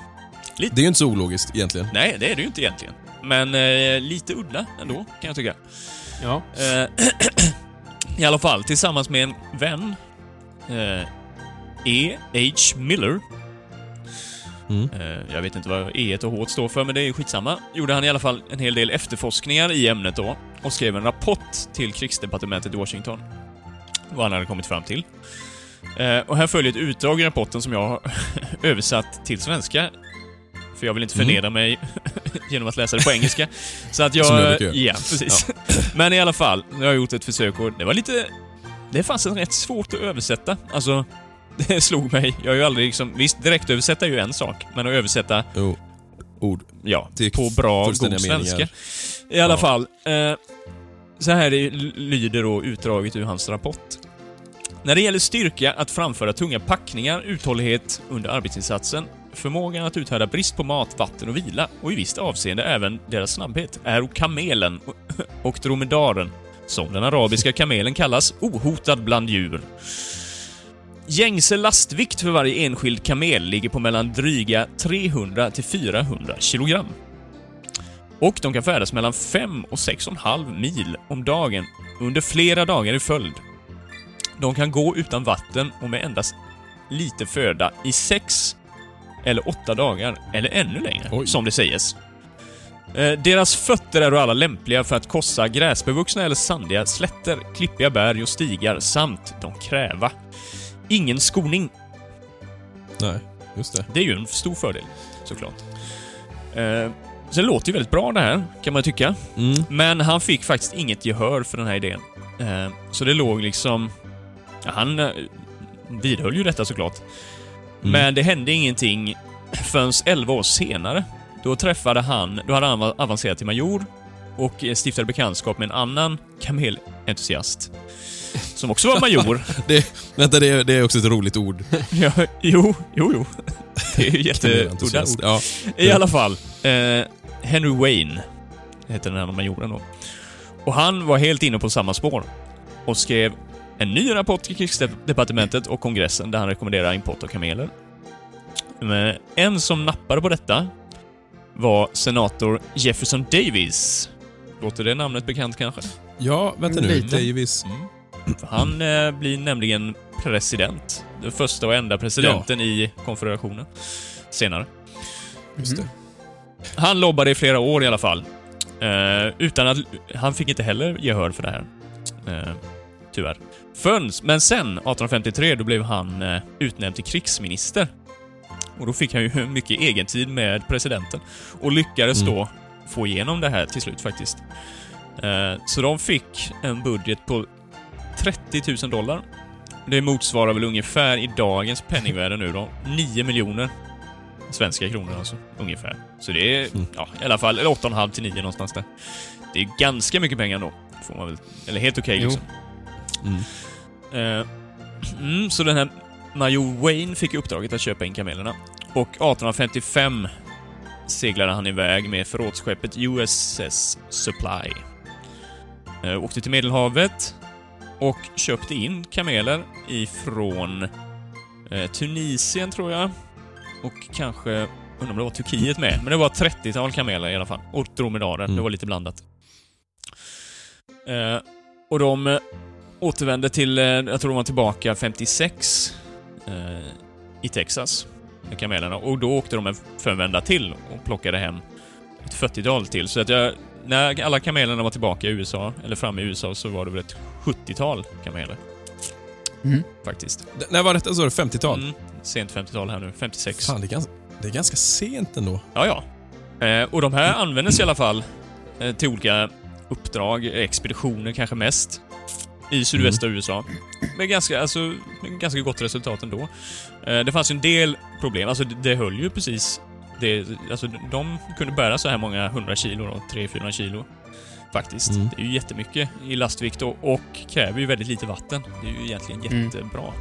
Mm. Det är ju inte så ologiskt egentligen. Nej, det är det ju inte egentligen. Men eh, lite udda ändå, kan jag tycka. Ja. Eh, I alla fall, tillsammans med en vän, eh, E. H. Miller. Mm. Eh, jag vet inte vad E och H står för, men det är skitsamma. Gjorde han i alla fall en hel del efterforskningar i ämnet då och skrev en rapport till krigsdepartementet i Washington. Vad han hade kommit fram till. Eh, och här följer ett utdrag i rapporten som jag har översatt till svenska. För jag vill inte Mm. förnedra mig genom att läsa det på engelska. Så att jag... Som jag brukar. Ja, precis. Men i alla fall, nu har jag gjort ett försök och det var lite... Det fanns en rätt svårt att översätta. Alltså, det slog mig. Jag har ju aldrig liksom... Visst, direktöversätta är ju en sak, men att översätta, Jo. Ord. ja, på bra, god svenska. meningar. I alla Ja. fall. Eh, så här är- lyder då utdraget ur hans rapport. När det gäller styrka att framföra tunga packningar, uthållighet under arbetsinsatsen, förmågan att uthärda brist på mat, vatten och vila och i visst avseende även deras snabbhet, är kamelen och dromedaren, som den arabiska kamelen kallas, ohotad bland djur. Gängse lastvikt för varje enskild kamel ligger på mellan dryga 300 till 400 kilogram. Och de kan färdas mellan 5 och 6,5 mil om dagen under flera dagar i följd. De kan gå utan vatten och med endast lite föda i 6 eller 8 dagar, eller ännu längre, Oj. som det sägs. Eh, Deras fötter är alla lämpliga för att korsa gräsbevuxna eller sandiga slätter, klippiga berg och stigar samt de kräva. Ingen skoning. Nej, just det. Det är ju en stor fördel, såklart. Eh, det låter ju väldigt bra det här, kan man tycka. Mm. Men han fick faktiskt inget gehör för den här idén. Eh, så det låg liksom... Ja, han eh, vidhöll ju detta såklart. Mm. Men det hände ingenting förrän 11 år senare. Då träffade han... Då hade han av- avancerat till major och eh, stiftade bekantskap med en annan kamelentusiast. Som också var major. Det, vänta, det är, det är också ett roligt ord. ja, jo, jo, jo. Det är ju jätteudda ord. Ja. I alla fall. Eh, Henry Wayne hette den här majoren då. Och han var helt inne på samma spår. Och skrev en ny rapport till krigsdepartementet och kongressen där han rekommenderar import av kameler. Men en som nappade på detta var senator Jefferson Davis. Låter det namnet bekant kanske? ja, vänta nu. Lite. Davis. Han eh, blir nämligen president. Den första och enda presidenten i konfederationen. Senare. Just det. Han lobbade i flera år i alla fall. Eh, utan att... Han fick inte heller gehör för det här. Eh, tyvärr. Förrän, men sen, 1853, då blev han eh, utnämnd till krigsminister. Och då fick han ju mycket egentid med presidenten. Och lyckades Mm. då få igenom det här till slut faktiskt. Eh, så de fick en budget på 30 000 dollar. Det motsvarar väl ungefär i dagens penningvärde nu då, 9 miljoner svenska kronor alltså, ungefär. Så det är, Mm. ja, i alla fall, eller 8,5 till 9 någonstans där. Det är ganska mycket pengar då, får man väl, eller helt okej Jo. liksom. Mm. Eh, mm, så den här Major Wayne fick uppdraget att köpa in kamelerna. Och 1855 seglade han iväg med förrådsskeppet USS Supply. Eh, åkte till Medelhavet och köpte in kameler ifrån eh, Tunisien, tror jag. Och kanske, undrar om det var Turkiet med, men det var ett 30-tal kameler i alla fall. Och dromedarer, Mm. det var lite blandat. Eh, och de återvände till, eh, jag tror de var tillbaka 56 eh, i Texas med kamelerna. Och då åkte de en förvända till och plockade hem ett 40-tal till. Så att jag, när alla kamelerna var tillbaka i USA, eller framme i USA, så var det väl ett 70-tal kameler. Mm. Faktiskt. D- När var detta? Så 50-tal? Mm, sent 50-tal här nu, 56. Fan, det är, ganska, Det är ganska sent ändå. Ja, ja. Eh, och de här användes i alla fall eh, till olika uppdrag, expeditioner kanske mest, i sydvästra USA. Med ganska, alltså, med ganska gott resultat ändå. Eh, det fanns ju en del problem, alltså det, höll ju precis. Det, alltså, de kunde bära så här många hundra kilo då, 300-400 kilo. Faktiskt. Mm. Det är ju jättemycket i lastvikt och, och kräver ju väldigt lite vatten. Det är ju egentligen Mm. jättebra.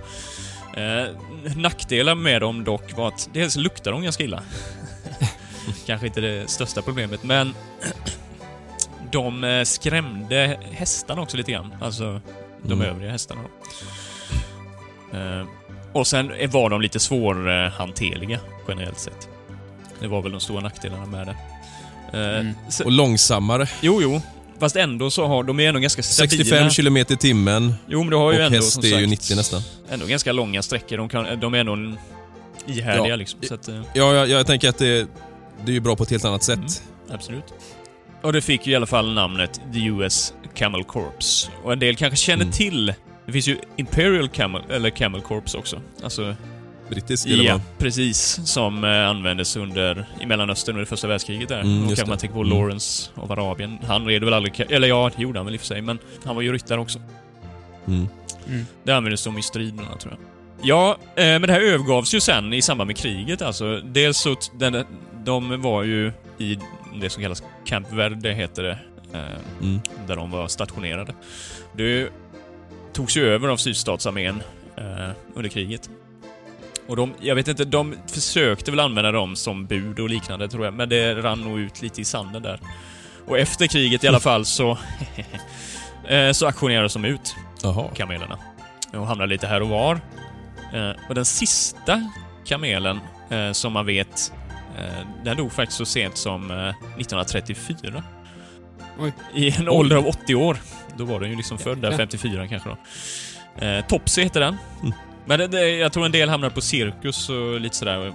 Eh, nackdelar med dem dock var att dels luktar de ganska illa. Kanske inte det största problemet, men de eh, skrämde hästarna också lite grann. Alltså de Mm. övriga hästarna. Eh, och sen var de lite svårhanterliga generellt sett. Det var väl de stora nackdelarna med det. Eh, Mm. så, Och långsammare. jo, jo. Fast ändå så har de är ändå ganska stabila. 65 kilometer i timmen. Jo, men du har ju och ändå häst som är ju sagt, 90 nästan. Ändå ganska långa sträckor. De, kan, de är ändå ihärdiga Ja. liksom. Så att, Ja, jag, jag tänker att det, det är ju bra på ett helt annat sätt. Mm. Absolut. Och det fick ju i alla fall namnet The US Camel Corps. Och en del kanske känner Mm. till... Det finns ju Imperial Camel, eller Camel Corps också. Alltså, Brittisk eller ja, precis. Som eh, användes under, i Mellanöstern under första världskriget där. Mm, och just kanske man tänker på Mm. Lawrence av Arabien. Han red väl aldrig... Eller ja, det gjorde han väl i och för sig, men han var ju ryttare också. Mm. Det användes de i striderna, tror jag. Ja, eh, men det här övergavs ju sen i samband med kriget alltså. Dels så... Den, de var ju i det som kallas Camp Verde, heter det. Eh, Mm. där de var stationerade. Det togs ju över av sydstatsarmén eh, under kriget. Och de, jag vet inte, de försökte väl använda dem som bud och liknande tror jag, men det rann nog ut lite i sanden där. Och efter kriget i alla fall så... eh, så auktionerades de ut Jaha. kamelerna. Och hamnade lite här och var. Och den sista kamelen som man vet, den dog faktiskt så sent som eh, 1934. Oj. I en ålder av 80 år. Då var den ju liksom född där, Jäklar. 54 kanske då. Eh, Topsy heter den. Mm. Men det, det, jag tror en del hamnar på cirkus och lite sådär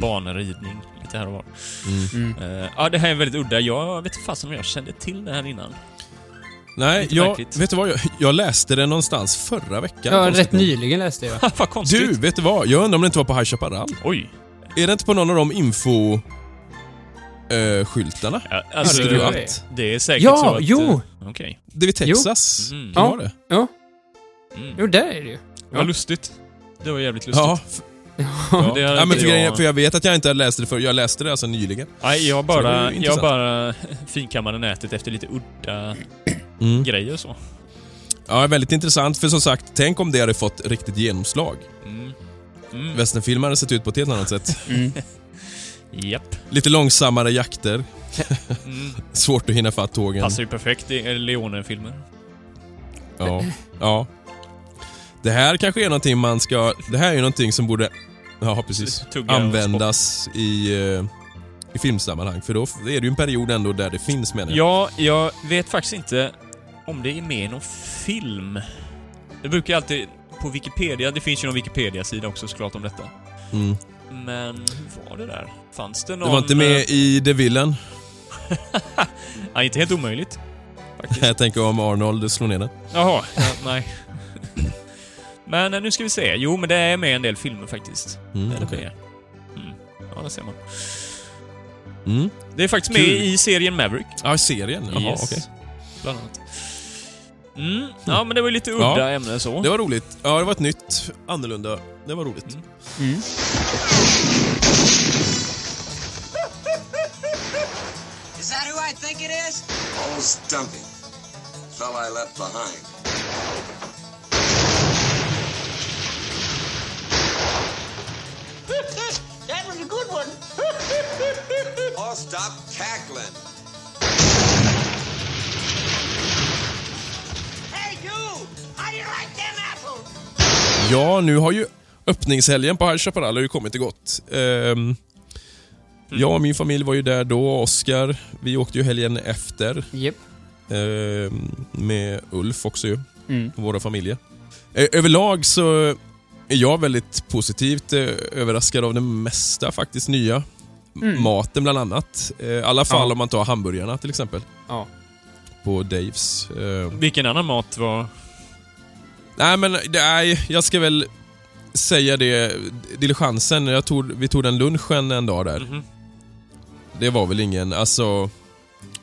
banridning, lite här och var. Mm. Mm. Eh, ja, det här är väldigt udda. Jag vet inte fasen om jag kände till det här innan. Nej, Lite jag, märkligt. vet du vad? Jag, jag läste det någonstans förra veckan. Ja, rätt nyligen läste jag. Vad konstigt. Du, vet du vad? Jag undrar om det inte var på High Chaparral. Oj. Är det inte på någon av de info... eh, skyltarna? Ja, alltså, Hörde du det- att Det är säkert Ja, så att... jo. eh, Okej. det är vid Texas? Mm. Kan Ja. det? Ja, Mm. jo där är det ju. Vad lustigt. Det var jävligt lustigt. Ja, Ja, ja. det ja men för, jag- för jag vet att jag inte hade läst det för Jag läste det alltså nyligen. Nej, jag bara, jag bara finkammade nätet efter lite udda Mm. grejer och så. Ja, väldigt intressant. För som sagt, tänk om det hade fått riktigt genomslag. Mm. Västernfilmer hade sett ut på ett helt annat sätt. Mm. Japp. Lite långsammare jakter. Mm. Svårt att hinna fatt tågen. Passar ju perfekt i Leone-filmer. Ja. ja. Det här kanske är någonting man ska... Det här är ju någonting som borde... Ja, precis. Tugga Användas i, eh, i filmsammanhang. För då är det ju en period ändå där det finns menar jag. Ja, jag vet faktiskt inte om det är med i någon film. Det brukar alltid... På Wikipedia, det finns ju någon Wikipedia-sida också såklart om detta. Mm. Men hur var det där? Fanns det någon... var inte med i The Villain. Ja, inte helt omöjligt. Faktiskt. Jag tänker om Arnold slår ner den. Jaha, ja, nej. Men eh, nu ska vi se. Jo, men det är med en del filmer faktiskt. Mm, det okej. med. Mm. Ja, det ser man. Mm. Det är faktiskt med Kul. i serien Maverick. Ja, serien. Jaha, Yes. okej. Bland annat. Mm. Ja, men det var ju lite udda Ja. ämne så. Det var roligt. Ja, det var ett nytt, annorlunda. Det var roligt. Mm. Mm. Is that who I think it is? Old Stumpy. Fella I left behind. that was a good one. Oh, stop cackling. Ja, nu har ju öppningshelgen på High Chaparral har ju kommit och gått. Ehm, Jag och min familj var ju där då. Oskar, vi åkte ju helgen efter. Japp. ehm, med Ulf också ju. Mm. våra familjer. Överlag så är jag väldigt positivt eh, överraskad av det mesta faktiskt nya. Mm. Maten bland annat. Eh, I alla fall Ja. om man tar hamburgarna till exempel. Ja. På Daves. Eh, Vilken annan mat var... Nej men det är, jag ska väl säga det, diligensen, jag tog, vi tog den lunchen en dag där. Mhm. Det var väl ingen, alltså...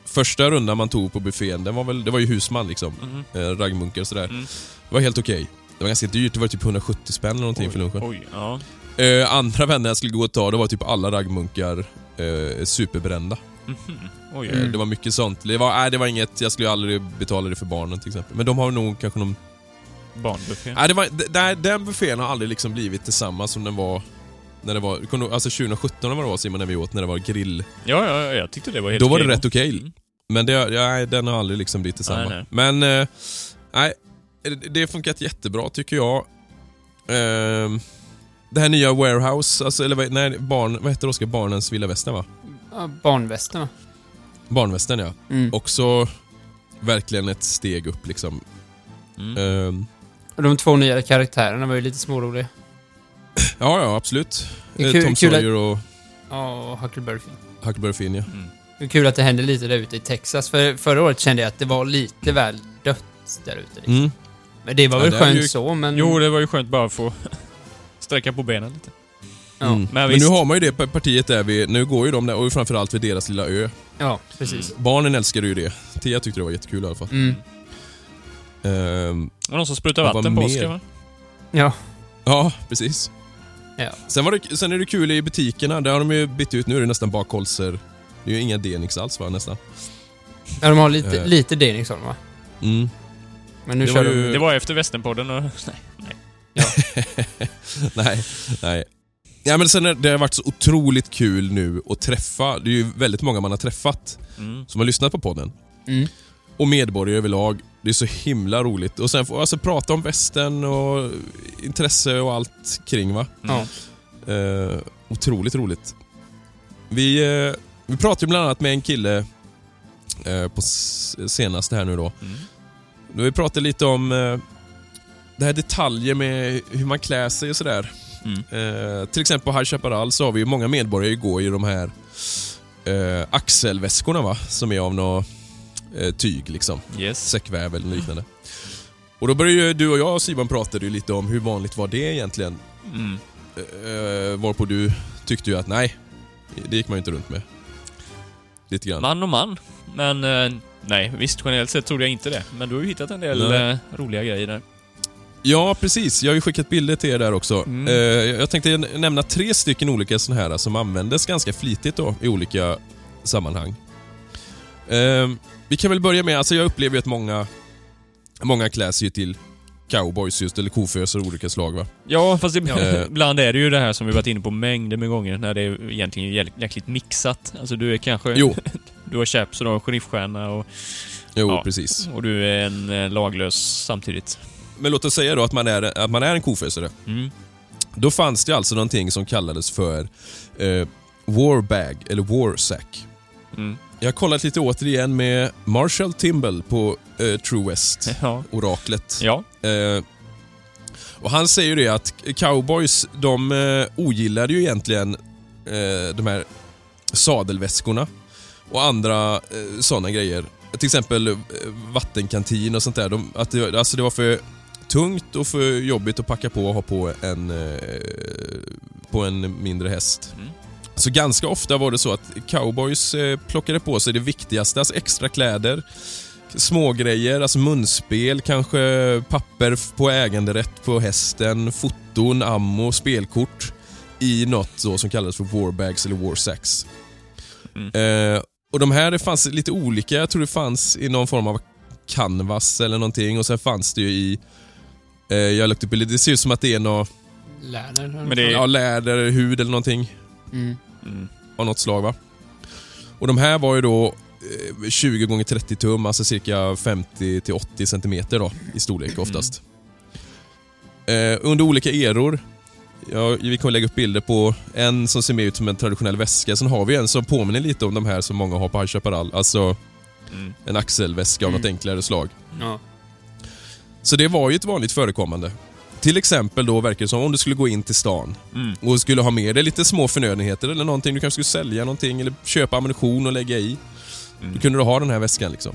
Första rundan man tog på buffén, den var väl, det var ju husman liksom. Mhm. Eh, raggmunkar och sådär. Mm. Det var helt okej. Det var ganska dyrt, det var typ 170 spänn eller någonting för lunchen. Oj, ja. Eh, andra vänner jag skulle gå och ta, det var typ alla raggmunkar eh, superbrända. Mhm. Oj, Eh, Det var mycket sånt. Det var, nej, det var inget, jag skulle aldrig betala det för barnen till exempel. Men de har nog kanske någon... barnbuffé. Nej, det var, d- där, den buffén har aldrig liksom blivit detsamma som den var när det var, alltså 2017 eller vad det var Simon, när vi åt, när det var grill. Ja, ja, ja, jag tyckte det var helt Då var det okej rätt okej. Mm. Men det, ja, nej, den har aldrig liksom blivit detsamma. Nej, Men, eh, nej, det har funkat jättebra tycker jag. Ehm, det här nya warehouse, alltså, eller vad- nej, barn, vad heter det Oskar? Barnens vilda västern va? Ja, barnvästen va? Barnvästern ja. Mm. Också verkligen ett steg upp liksom. Mm. Och de två nya karaktärerna var ju lite småroliga. ja, ja absolut. Eh, kul- Tom kul att- Sawyer och Ja, och Huckleberry Finn. Huckleberry Finn ja. Det är kul att det händer lite där ute i Texas. För förra året kände jag att det var lite väl dött där ute. Liksom. Mm. Men det var Ja, väl det är skönt ju- så, men... Jo, det var ju skönt bara att få sträcka på benen lite. Ja, Mm. men Men, nu har man ju det pa- partiet där vi, nu går ju de där, och framförallt vid deras lilla ö. ja precis. Barnen älskade ju det. Tia tyckte det var jättekul i alla fall. Ehm, Det var någon som sprutade Ja, vatten på? Oskar va? Ja. ja, precis. Ja. Sen, var det, sen är det kul i butikerna, där har de ju bytt ut, nu är det nästan bara kolser. Det är ju inga Denix alls va, nästan. ja, de har lite, Eh. lite Denix har de va? Mm. Men nu Det kör var de... ju- Det var efter Västernpodden och... Nej, nej. nej, nej. Ja, men sen är, det har varit så otroligt kul nu att träffa, det är ju väldigt många man har träffat Mm. som har lyssnat på podden. Mm. Och medborgare överlag. Det är så himla roligt. Och sen få alltså, prata om västern och intresse och allt kring va. Ja. Eh, otroligt roligt. Vi, eh, vi pratade ju bland annat med en kille eh, på senaste här nu då. Mm. Då vi pratade lite om eh, det här detaljer med hur man klär sig och sådär. Mm. Eh, till exempel på High Chaparral så har vi ju många medborgare går i de här eh, axelväskorna va, som är av något eh, tyg liksom. Yes. Säckväv eller liknande. Och då började ju du och jag Simon pratade ju lite om hur vanligt var det egentligen? Mm. Eh, varpå du tyckte ju att nej, det gick man ju inte runt med. Lite grann. Man och man. Men eh, nej, visst generellt sett trodde jag inte det. Men du har ju hittat en del Nej. eh, roliga grejer där. Ja, precis. Jag har ju skickat bilder till er där också. Mm. Eh, jag tänkte nämna tre stycken olika sådana här som användes ganska flitigt då i olika sammanhang. Eh, vi kan väl börja med, alltså jag upplever ju att många, många klär sig ju till cowboys just, eller koföser av olika slag va. Ja, fast Eh. ibland är det ju det här som vi varit inne på mängder med gånger, när det är egentligen jä- jäkligt mixat. Alltså du är kanske... Jo, Du har chaps och du har sheriffstjärna och, jo Ja. precis. och du är en eh, laglös samtidigt. Men låt oss säga då att man är, att man är en kofösare. Mm. Då fanns det alltså någonting som kallades för eh, war bag, eller war sack. Mm. Jag har kollat lite återigen med Marshall Timble på eh, True West, Ja. oraklet. Ja. Eh, och han säger ju det att cowboys, de eh, ogillade ju egentligen eh, de här sadelväskorna och andra eh, sådana grejer. Till exempel eh, vattenkantin och sånt där. De, att det, alltså det var för tungt och för jobbigt att packa på och ha på en, eh, på en mindre häst. Mm. Så ganska ofta var det så att cowboys eh, plockade på sig det viktigaste, alltså extra kläder, smågrejer, alltså munspel, kanske papper på äganderätt på hästen, foton, ammo, spelkort i något så som kallades för warbags eller warsacks. Mm. Eh, och de här det fanns lite olika, jag tror det fanns i någon form av canvas eller någonting och sen fanns det ju i eh, jag har lagt upp det ser ut som att det är något, Läder. Men det är- ja, läder, hud eller någonting Mm. Mm. av något slag va. Och de här var ju då eh, 20 gånger 30 tum, alltså cirka 50 till 80 centimeter då i storlek oftast. Eh, under olika eror, ja, vi kommer lägga upp bilder på en som ser mer ut som en traditionell väska, sen har vi en som påminner lite om de här som många har på High Chaparral, alltså Mm. en axelväska av något enklare slag. Ja. Så det var ju ett vanligt förekommande. Till exempel då verkar det som om du skulle gå in till stan Mm. och skulle ha med dig lite små förnödenheter eller någonting. Du kanske skulle sälja någonting eller köpa ammunition och lägga i. Mm. Då kunde du ha den här väskan liksom.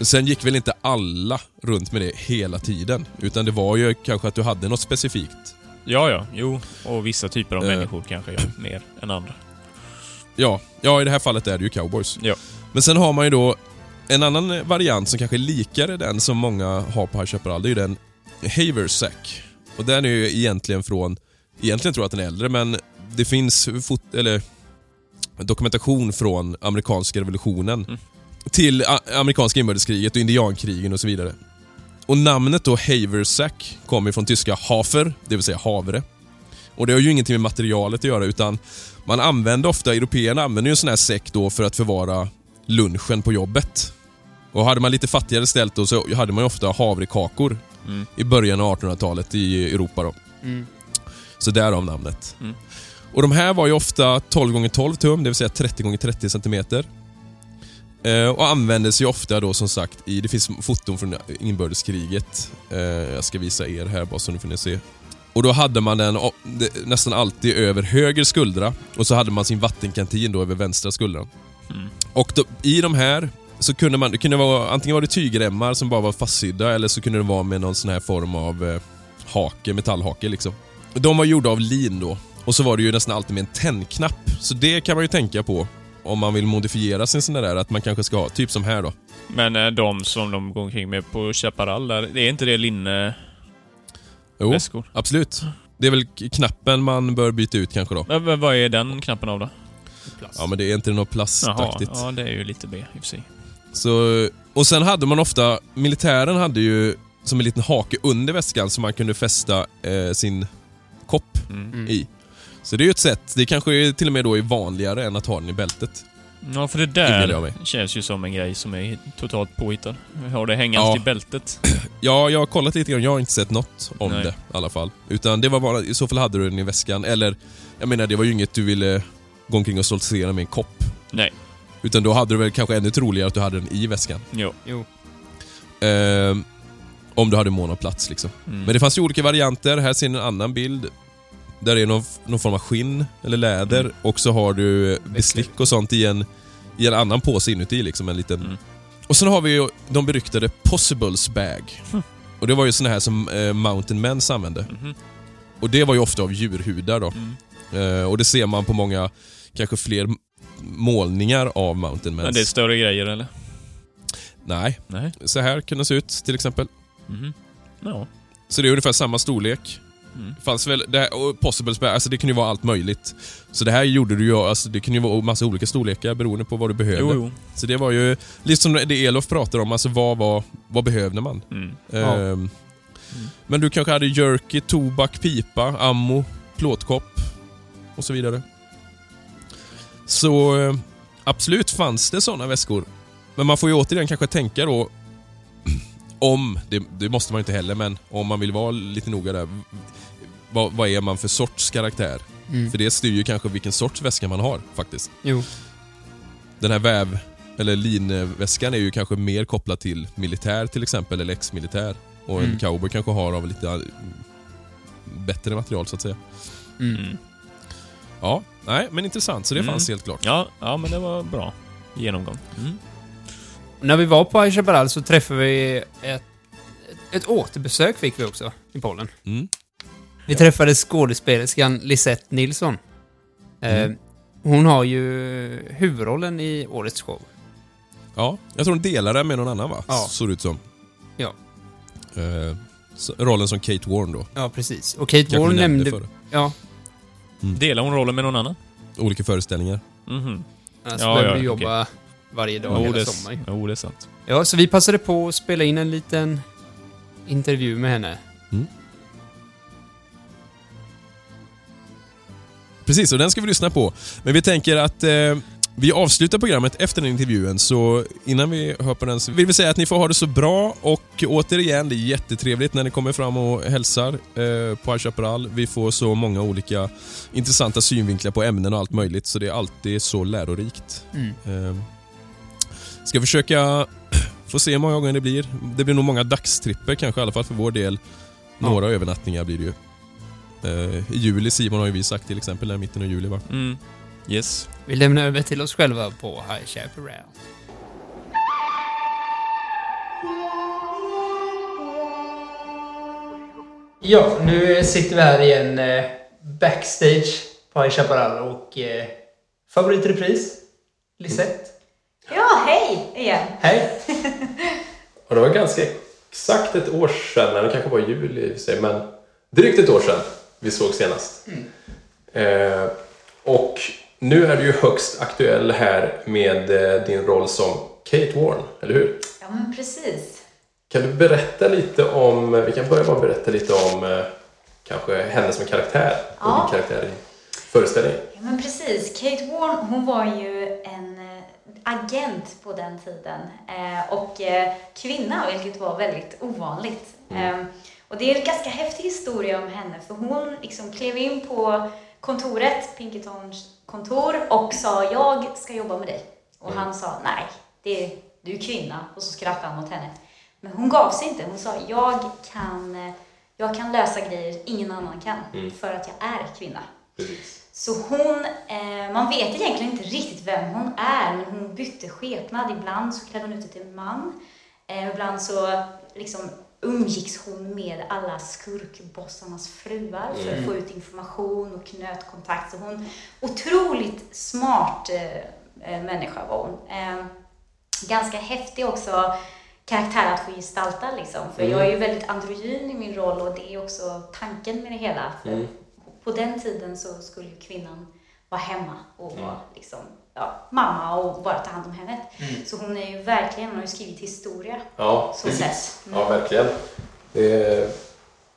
Sen gick väl inte alla runt med det hela tiden. Utan det var ju kanske att du hade något specifikt Ja, ja. Jo. Och vissa typer av Eh. människor kanske gör mer än andra. Ja, ja, i det här fallet är det ju cowboys. Ja. Men sen har man ju då en annan variant som kanske är likare den som många har på High Chaparral. Det är ju den Haversack. Och den är ju egentligen från, egentligen tror jag att den är äldre, men det finns fot, eller, dokumentation från amerikanska revolutionen Mm. till amerikanska inbördeskriget och indiankrigen och så vidare. Och namnet då Haversack kommer från tyska Hafer, det vill säga havre. Och det har ju ingenting med materialet att göra utan man använde ofta, européerna använde ju en sån här säck då för att förvara lunchen på jobbet. Och hade man lite fattigare ställt då så hade man ofta havrekakor Mm. i början av 1800-talet i Europa då. Mm. Så därav namnet. Mm. Och de här var ju ofta 12 x 12 tum, det vill säga 30 x 30 centimeter. Eh, och användes ju ofta då som sagt i, det finns foton från inbördeskriget. Eh, jag ska visa er här bara så ni får ni se. Och då hade man den nästan alltid över höger skuldra och så hade man sin vattenkantin då över vänstra skuldran. Mm. Och då, i de här så kunde man, det kunde vara, antingen var det tygremmar som bara var fastsydda eller så kunde det vara med någon sån här form av eh, hake, metallhake liksom. De var gjorda av lin då. Och så var det ju nästan alltid med en tändknapp. Så det kan man ju tänka på om man vill modifiera sin sån där, att man kanske ska ha, typ som här då. Men eh, de som de går omkring med på Chaparral, där, det är inte det linne... Jo, Väskor. absolut. Det är väl knappen man bör byta ut kanske då. Men, men vad är den knappen av då? Plast. Ja men det är inte något Jaha, plastaktigt. ja det är ju lite B i och för sig. Så, och sen hade man ofta, militären hade ju som en liten hake under väskan som man kunde fästa eh, sin kopp Mm. I. Så det är ju ett sätt, det kanske är till och med då är vanligare än att ha den i bältet. Ja, för det där känns ju som en grej som är totalt påhittad. Har det hängandes Ja. i bältet. Ja, jag har kollat lite grann, jag har inte sett något om Nej. det i alla fall. Utan det var bara, i så fall hade du den i väskan, eller jag menar det var ju inget du ville gå omkring och stoltsera med en kopp. Nej. Utan då hade du väl kanske ännu troligare att du hade den i väskan. Jo. Jo. Ehm, om du hade mån av plats liksom. Mm. Men det fanns ju olika varianter. Här ser ni en annan bild. Där det är någon, någon form av skinn eller läder Mm. och så har du bestick och sånt i en, i en annan påse inuti. Liksom, en liten. Mm. Och sen har vi ju de beryktade Possibles bag. Hm. Och Det var ju såna här som eh, Mountain Mens använde. Mhm. Och Det var ju ofta av djurhudar då. Mm. Eh, och det ser man på många, kanske fler målningar av Mountain Mens. Men det är större grejer eller? Nej, Nej. så här kunde det se ut till exempel. Mhm. Ja. Så det är ungefär samma storlek. Mm. Det fanns väl, det här, och Possibles alltså det kunde ju vara allt möjligt. Så det här gjorde du ju, alltså det kunde ju vara massa olika storlekar beroende på vad du behövde. Jo, jo. Så det var ju, lite som det Elof pratar om, alltså vad, var, vad behövde man? Mm. Ja. Ehm, Men du kanske hade jerky, tobak, pipa, ammo, plåtkopp och så vidare. Så eh, absolut fanns det sådana väskor. Men man får ju återigen kanske tänka då om, det, det måste man inte heller, men om man vill vara lite noga där. Vad, vad är man för sorts karaktär? Mm. För det styr ju kanske vilken sorts väska man har faktiskt. Jo. Den här väv eller linväskan är ju kanske mer kopplad till militär till exempel, eller ex-militär. Och en Mm. cowboy kanske har av lite eh, bättre material så att säga. Mm. Mm. Ja, nej men intressant. Så det Mm. fanns helt klart. Ja, ja, men det var bra genomgång. Mm. När vi var på High Chaparral så träffade vi ett, ett återbesök fick vi också i Polen. Mm. Vi träffade skådespelerskan Lisette Nilsson. Mm. Eh, hon har ju huvudrollen i årets show. Ja, jag tror hon delar det med någon annan va? Ja. Såg det ut som. Ja. Eh, rollen som Kate Warren då. Ja, precis. Och Kate Kanske Warren nämnde nämnde... Ja, Delar hon rollen med någon annan? Olika föreställningar. Mhm. alltså Ja, behöver ja, du jobba varje dag Jo, hela det, sommaren. jo, det är sant. Ja, så vi passade på att spela in en liten intervju med henne. Precis, och den ska vi lyssna på. Men vi tänker att eh, vi avslutar programmet efter den intervjun, så innan vi hör på den så vill vi säga att ni får ha det så bra och återigen, det är jättetrevligt när ni kommer fram och hälsar eh, på High Chaparral. Vi får så många olika intressanta synvinklar på ämnen och allt möjligt, så det är alltid så lärorikt. Mm. Eh, ska försöka få se hur många gånger det blir. Det blir nog många dagstripper kanske, i alla fall för vår del. Några övernattningar blir det ju. Eh, I juli, Simon har ju vi sagt till exempel, där i mitten av juli va? Mm. Yes. Vi lämnar över till oss själva på High Chaparral. Ja, nu sitter vi här igen eh, backstage på High Chaparral och eh, favoritrepris, Lisette. Ja, hej igen! Hej! Och det var ganska exakt ett år sedan, eller det kanske var juli i och för sig, men drygt ett år sedan vi såg senast. Eh, och nu är du ju högst aktuell här med eh, din roll som Kate Warren, eller hur? Ja, men precis. Kan du berätta lite om, vi kan börja med att berätta lite om eh, kanske henne som karaktär och Ja. din karaktär i föreställningen. Ja, men precis. Kate Warren, hon var ju en eh, agent på den tiden eh, och eh, kvinna, vilket var väldigt ovanligt. Eh, och det är en ganska häftig historia om henne, för hon liksom klev in på kontoret, Pinkertons kontor, och sa jag ska jobba med dig. Och han sa nej, det, du är kvinna, och så skrattade han åt henne. Men hon gav sig inte. Hon sa jag kan, jag kan lösa grejer ingen annan kan, för att jag är kvinna. Precis. Så hon, eh, man vet egentligen inte riktigt vem hon är, men hon bytte skepnad. Ibland så klädde hon ut sig till man. Eh, ibland så liksom umgicks hon med alla skurkbossarnas fruar för att få ut information och knöt kontakt. Så hon, otroligt smart eh, eh, människa var hon. Eh, ganska häftig också karaktär att få gestalta liksom. För jag är ju väldigt androgyn i min roll och det är också tanken med det hela. För På den tiden så skulle kvinnan vara hemma och vara liksom, ja, mamma och bara ta hand om hemmet. Så hon är ju verkligen, hon har ju skrivit historia. Ja, precis. Mm. Ja, verkligen. Det,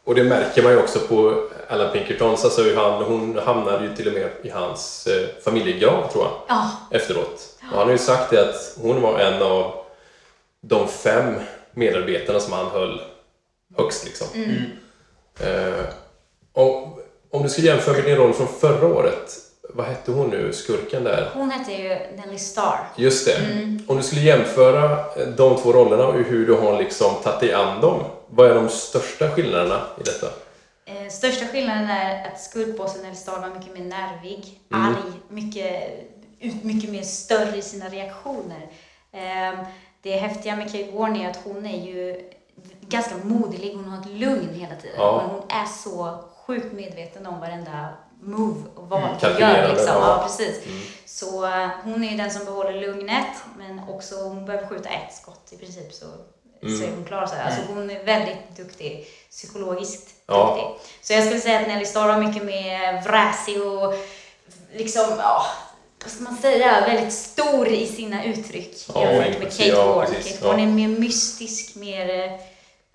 och det märker man ju också på Alan Pinkertons, alltså hur han, hon hamnade ju till och med i hans eh, familjegrav tror jag, Ja, efteråt. Och han har ju sagt det att hon var en av de fem medarbetarna som han höll högst liksom. Eh, och om du ska jämföra med din roll från förra året, vad hette hon nu, skurken där? hon hette ju Nelly Starr. Just det. Mm. Om du skulle jämföra eh, de två rollerna och hur du har liksom tagit dig an dem, vad är de största skillnaderna i detta? Eh, största skillnaden är att skurkbossen Nelly Starr var mycket mer nervig, arg, mycket, mycket mer större i sina reaktioner. Eh, det häftiga med Kate Warren är att hon är ju ganska moderlig, hon har ett lugn hela tiden. Ja. Men hon är så sjukt medveten om varenda move och val hon Kalkylerande, gör. Liksom. ja. Ja, precis. Så eh, hon är ju den som behåller lugnet, men också hon behöver skjuta ett skott i princip så, så är hon klar. Så här. Alltså, hon är väldigt duktig, psykologiskt Ja. duktig. Så jag skulle säga att Nelly Starr var mycket mer vräsig och liksom, ja, vad ska man säga, väldigt stor i sina uttryck Ja, jämfört med impulsiv, Kate ja, Warren. Kate Warren ja. är mer mystisk, mer, eh,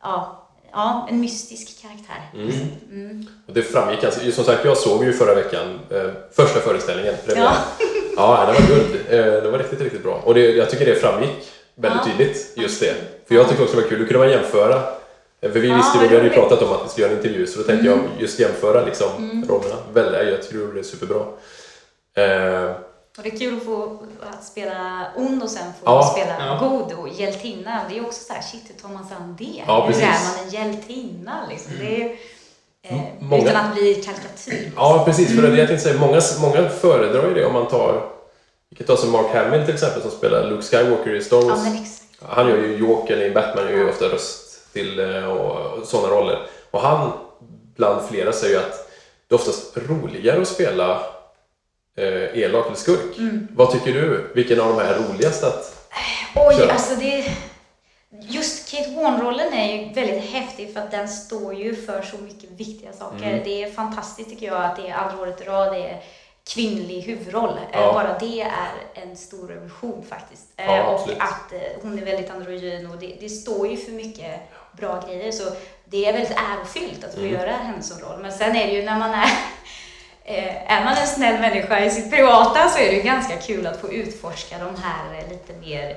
ja, ja, en mystisk karaktär. Mm. Och det framgick alltså, som sagt jag såg ju förra veckan eh, första föreställningen, premiären. Ja. ja, det var guld. Eh, det var riktigt, riktigt bra. Och det, jag tycker det framgick väldigt Ja. tydligt, just det. För jag tycker också det var kul, då kunde man jämföra. Eh, För vi Ja, visste ju, vad vi hade ju pratat om att vi skulle göra en intervju, så då tänkte jag just jämföra liksom rollerna. Väldigt, jag tror det är superbra. Eh, Och det är kul att få att spela ond och sen få Ja. spela Ja. god och hjältinna. Det är också så här, shit, hur tar man sig an det? Ja, hur är man en hjältinna? Liksom? Det är, eh, många- Utan att bli karikatyr. Ja, precis. För det jag tänkte säga. Många, många föredrar ju det om man tar... Vi kan ta som Mark Hamill till exempel som spelar Luke Skywalker i Star Ja, Wars. exakt. Han gör ju Jokern i Batman, gör ju ofta röst till eh, och, och sådana roller. Och han, bland flera, säger ju att det är oftast roligare att spela eh, elak eller skurk. Mm. Vad tycker du? Vilken av de här är roligast att... Oj, Kör. alltså det... Just Kate Warren-rollen är ju väldigt häftig för att den står ju för så mycket viktiga saker. Mm. Det är fantastiskt tycker jag att det är andra året i rad det är kvinnlig huvudroll. Eh, Ja. Bara det är en stor revolution faktiskt. Eh, Ja, och absolut. att eh, hon är väldigt androgyn och det, det står ju för mycket bra grejer. Så det är väldigt ärofyllt att få Mm. göra som roll. Men sen är det ju när man är Eh, är man en snäll människa i sitt privata så är det ganska kul att få utforska de här eh, lite mer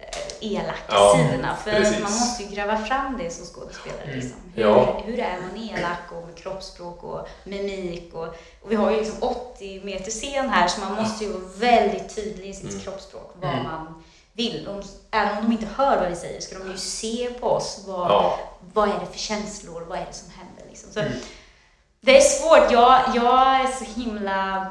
eh, elaka Ja, sidorna. För precis. man måste ju gräva fram det som skådespelare. Liksom. Hur, Ja. hur är man elak och med kroppsspråk och mimik? Och, och vi har ju liksom 80 meter scen här så man måste ju vara väldigt tydlig i sitt Mm. kroppsspråk vad man vill. De, även om de inte hör vad vi säger ska de ju se på oss. Vad, Ja. vad är det för känslor? Vad är det som händer? Liksom. Så, Mm. Det är svårt. Jag, jag är så himla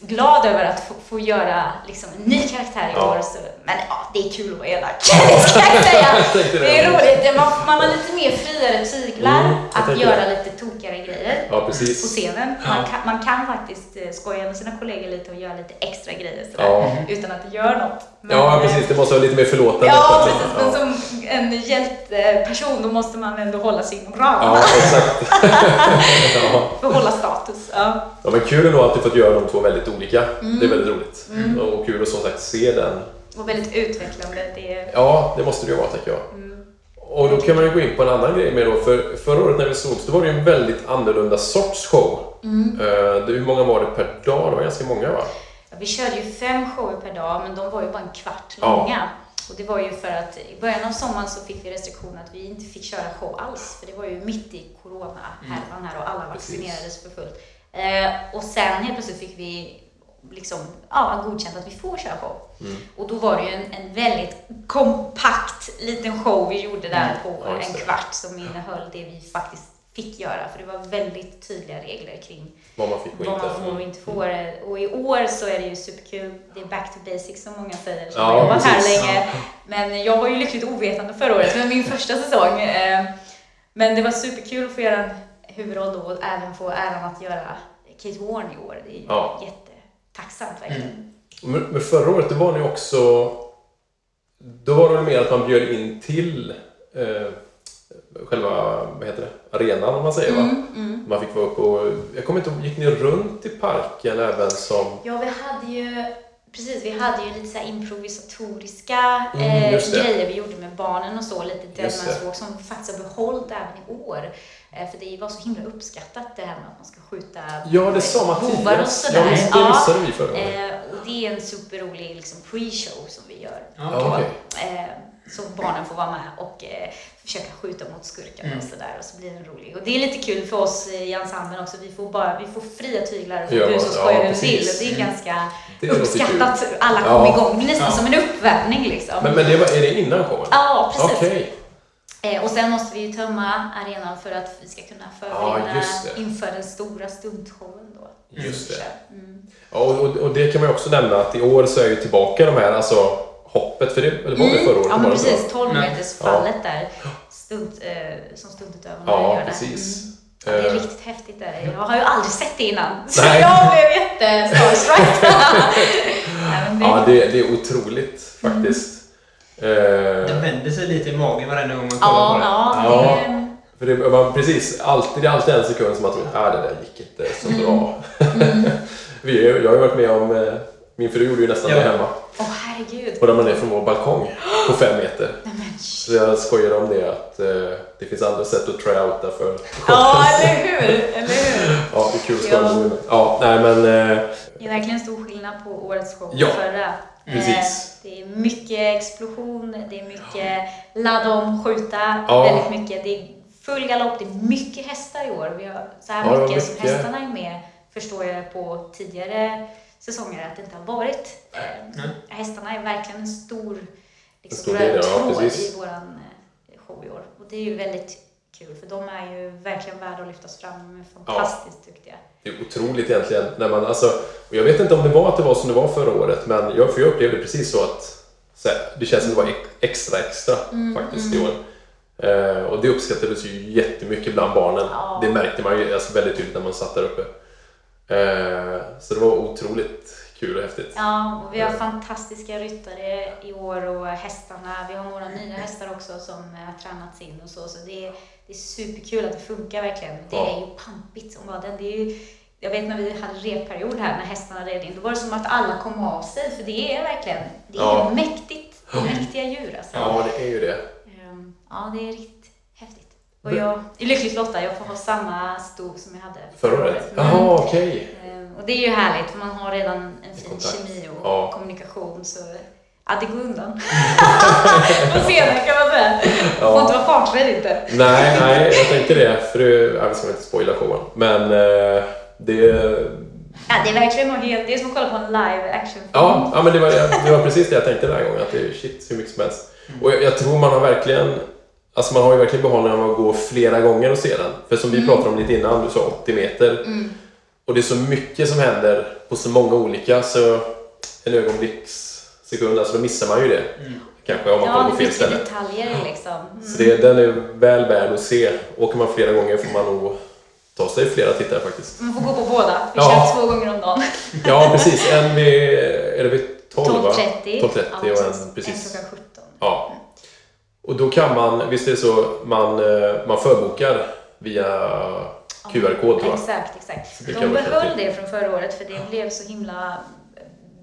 glad över att få, få göra liksom, en ny karaktär i Ja. år. Så, men ja, det är kul att vara elak. det ska jag säga. Jag tänkte det. Det är roligt. Man, man har lite mer friare tyglar Mm, att göra det. lite tokigare grejer Ja, på precis. scenen. Man, Ja. kan, man kan faktiskt eh, skoja med sina kollegor lite och göra lite extra grejer sådär, Ja. utan att det gör något. Men, Ja, precis. Det måste vara lite mer förlåtande. Ja, precis. Men som en hjälteperson då måste man ändå hålla sig inom ramarna Ja, exakt. för att hålla status. Ja. ja, men kul ändå att du fått göra de två väldigt olika. Mm. Det är väldigt roligt. Mm. Och kul att som sagt se den. Och väldigt utvecklande. Det är... Ja, det måste det ju vara, tänker jag. Mm. Och då kan man ju gå in på en annan grej med då. För förra året när vi sågs, då var det ju en väldigt annorlunda sorts show. Mm. Det, hur många var det per dag? Det var ganska många, va? Ja, vi körde ju fem shower per dag, men de var ju bara en kvart Ja. långa. Och det var ju för att i början av sommaren så fick vi restriktioner att vi inte fick köra show alls. För det var ju mitt i corona-härvan här och alla vaccinerades för fullt. Eh, och sen helt plötsligt fick vi liksom, ja, godkänt att vi får köra show. Mm. Och då var det ju en, en väldigt kompakt liten show vi gjorde där på Mm. Ja, just en kvart som innehöll det vi faktiskt fick göra. För det var väldigt tydliga regler kring Vad man fick och vad inte. man får och inte får. Och i år så är det ju superkul. Det är back to basics som många säger som Ja, har jobbat här länge. Men jag var ju lyckligt ovetande förra året, men min första säsong. eh, Men det var superkul att få göra en huvudroll då och även få äran att göra Kate Warren i år. Det är ju Ja. Jättetacksamt verkligen. Men, men förra året, då var ni också... Då var det mer att man bjöd in till eh, själva, vad heter det, arenan om man säger va? Mm, mm. Man fick vara uppe och... Jag kommer inte ihåg, gick ni runt i parken även som... Ja, vi hade ju Precis, vi hade ju lite så här improvisatoriska Mm, eh, grejer vi gjorde med barnen och så, lite Walk som vi faktiskt har behållit även i år. Eh, för det var så himla uppskattat det här med att man ska skjuta Ja, det sa tidigare. och sådär. Ja, visst, det missade vi förra året. eh, och det är en superrolig liksom, pre-show som vi gör. Ja, då. Så barnen får vara med och eh, försöka skjuta mot skurkarna Mm. och sådär. Och så blir den rolig. Och det är lite kul för oss i ensemblen också. Vi får, bara, vi får fria tyglar och Ja, busa och ja, skoja hur precis. vill. Och det är Mm. ganska Det låter uppskattat. Alla Ja. kom igång. Det är nästan Ja. som en uppvärmning liksom. Men, men det var, är det innan showen? Ja, precis. Okej. Eh, och sen måste vi ju tömma arenan för att vi ska kunna förbereda det. inför den stora stuntshowen då. Just det. Mm. Ja, och, och, och det kan man ju också nämna att i år så är ju tillbaka de här, alltså hoppet, för det, eller var det förra året? Mm. Ja, precis. 12 Nej. meters fallet där. Stunt, eh, som stuntutövarna Ja, gör där. precis. Mm. Ja, det är Eh. riktigt häftigt där. Jag har ju aldrig sett det innan. Så Nej. jag blev jättestarstruck. Det- Ja, det, det är otroligt faktiskt. Eh, Det vänder sig lite i magen varenda gång man kollar Ja, på det. ja, Ja, det- för det, man, precis. Alltid, det är alltid en sekund som man tror att det där gick inte så Mm. bra. Vi, är- jag har ju varit med om, eh, min fru gjorde ju nästan Ja. det hemma. Åh herregud. Och ramlade ner från vår balkong på fem meter. Så jag skojar om det att eh, det finns andra sätt att tryouta för Ja, eller hur? Eller hur? Ja, det är kul att Ja. med. Ja, nej men... Eh, Det är verkligen stor skillnad på årets show och Ja, förra. precis. Eh, Det är mycket explosion, det är mycket ladda om, skjuta, Ja. väldigt mycket. Det är full galopp, det är mycket hästar i år. Vi har så här Ja, var mycket, som mycket. hästarna är med förstår jag på tidigare säsonger att det inte har varit. Eh, Hästarna är verkligen en stor, liksom, stor del, röd ja, tråd precis. i våran eh, show i år. Och det är ju väldigt kul för de är ju verkligen värda att lyftas fram. De är fantastiskt duktiga. Det är otroligt egentligen. När man, alltså, och jag vet inte om det var att det var som det var förra året, men jag, för jag upplevde precis så att så här, det känns som det var ex- extra extra Mm, faktiskt mm. i år. Eh, och det uppskattades ju jättemycket bland barnen. Ja. Det märkte man ju alltså, väldigt tydligt när man satt där uppe. Eh, så det var otroligt kul och häftigt. Ja, och vi har fantastiska ryttare i år och hästarna. Vi har några nya hästar också som har tränats in och så. Så det är, det är superkul att det funkar verkligen. Det Ja. är ju pampigt som bara den. Det är ju, jag vet när vi hade repperiod här när hästarna red in, då var det som att alla kom av sig. För det är verkligen, det är Ja. mäktigt. Mäktiga djur alltså. Ja, det är ju det. Ehm, Ja, det är riktigt. Och jag är lyckligt lottad, jag får ha samma stog som jag hade Förra året? Mm. Jaha, okej. Ehm, Och det är ju härligt, för man har redan en fin Kontakt. kemi och Ja. kommunikation. Så ja, det går undan. På scenen kan man säga. Man Ja. får inte vara farträdd inte. Nej, nej, jag tänkte det. För ja, vi ska väl inte spoila showen. Men eh, det... Ja, det är verkligen något helt, det är som att kolla på en live action Ja, ja men det var, det var precis det jag tänkte den här gången. Att det är shit hur mycket som helst. Och jag, jag tror man har verkligen... Alltså man har ju verkligen behållningen av att gå flera gånger och se den. För som vi Mm. pratade om lite innan, du sa 80 meter. Mm. Och det är så mycket som händer på så många olika så en ögonblickssekund, alltså då missar man ju det. Kanske om man Ja, det på fel ställe. detaljer liksom. Mm. Så det, den är väl värd att se. Åker man flera gånger får man nog ta sig flera tittare faktiskt. Man får gå på båda. Vi Ja. kör två gånger om dagen. Ja, precis. En vid, är det vid 12 va? 12.30. 12.30 Ja, och en precis. En klockan 17. Ja. Och då kan man, visst är det så, man, eh, man förbokar via QR-kod tror jag. Exakt, exakt. Det De behöll det från förra året för det blev så himla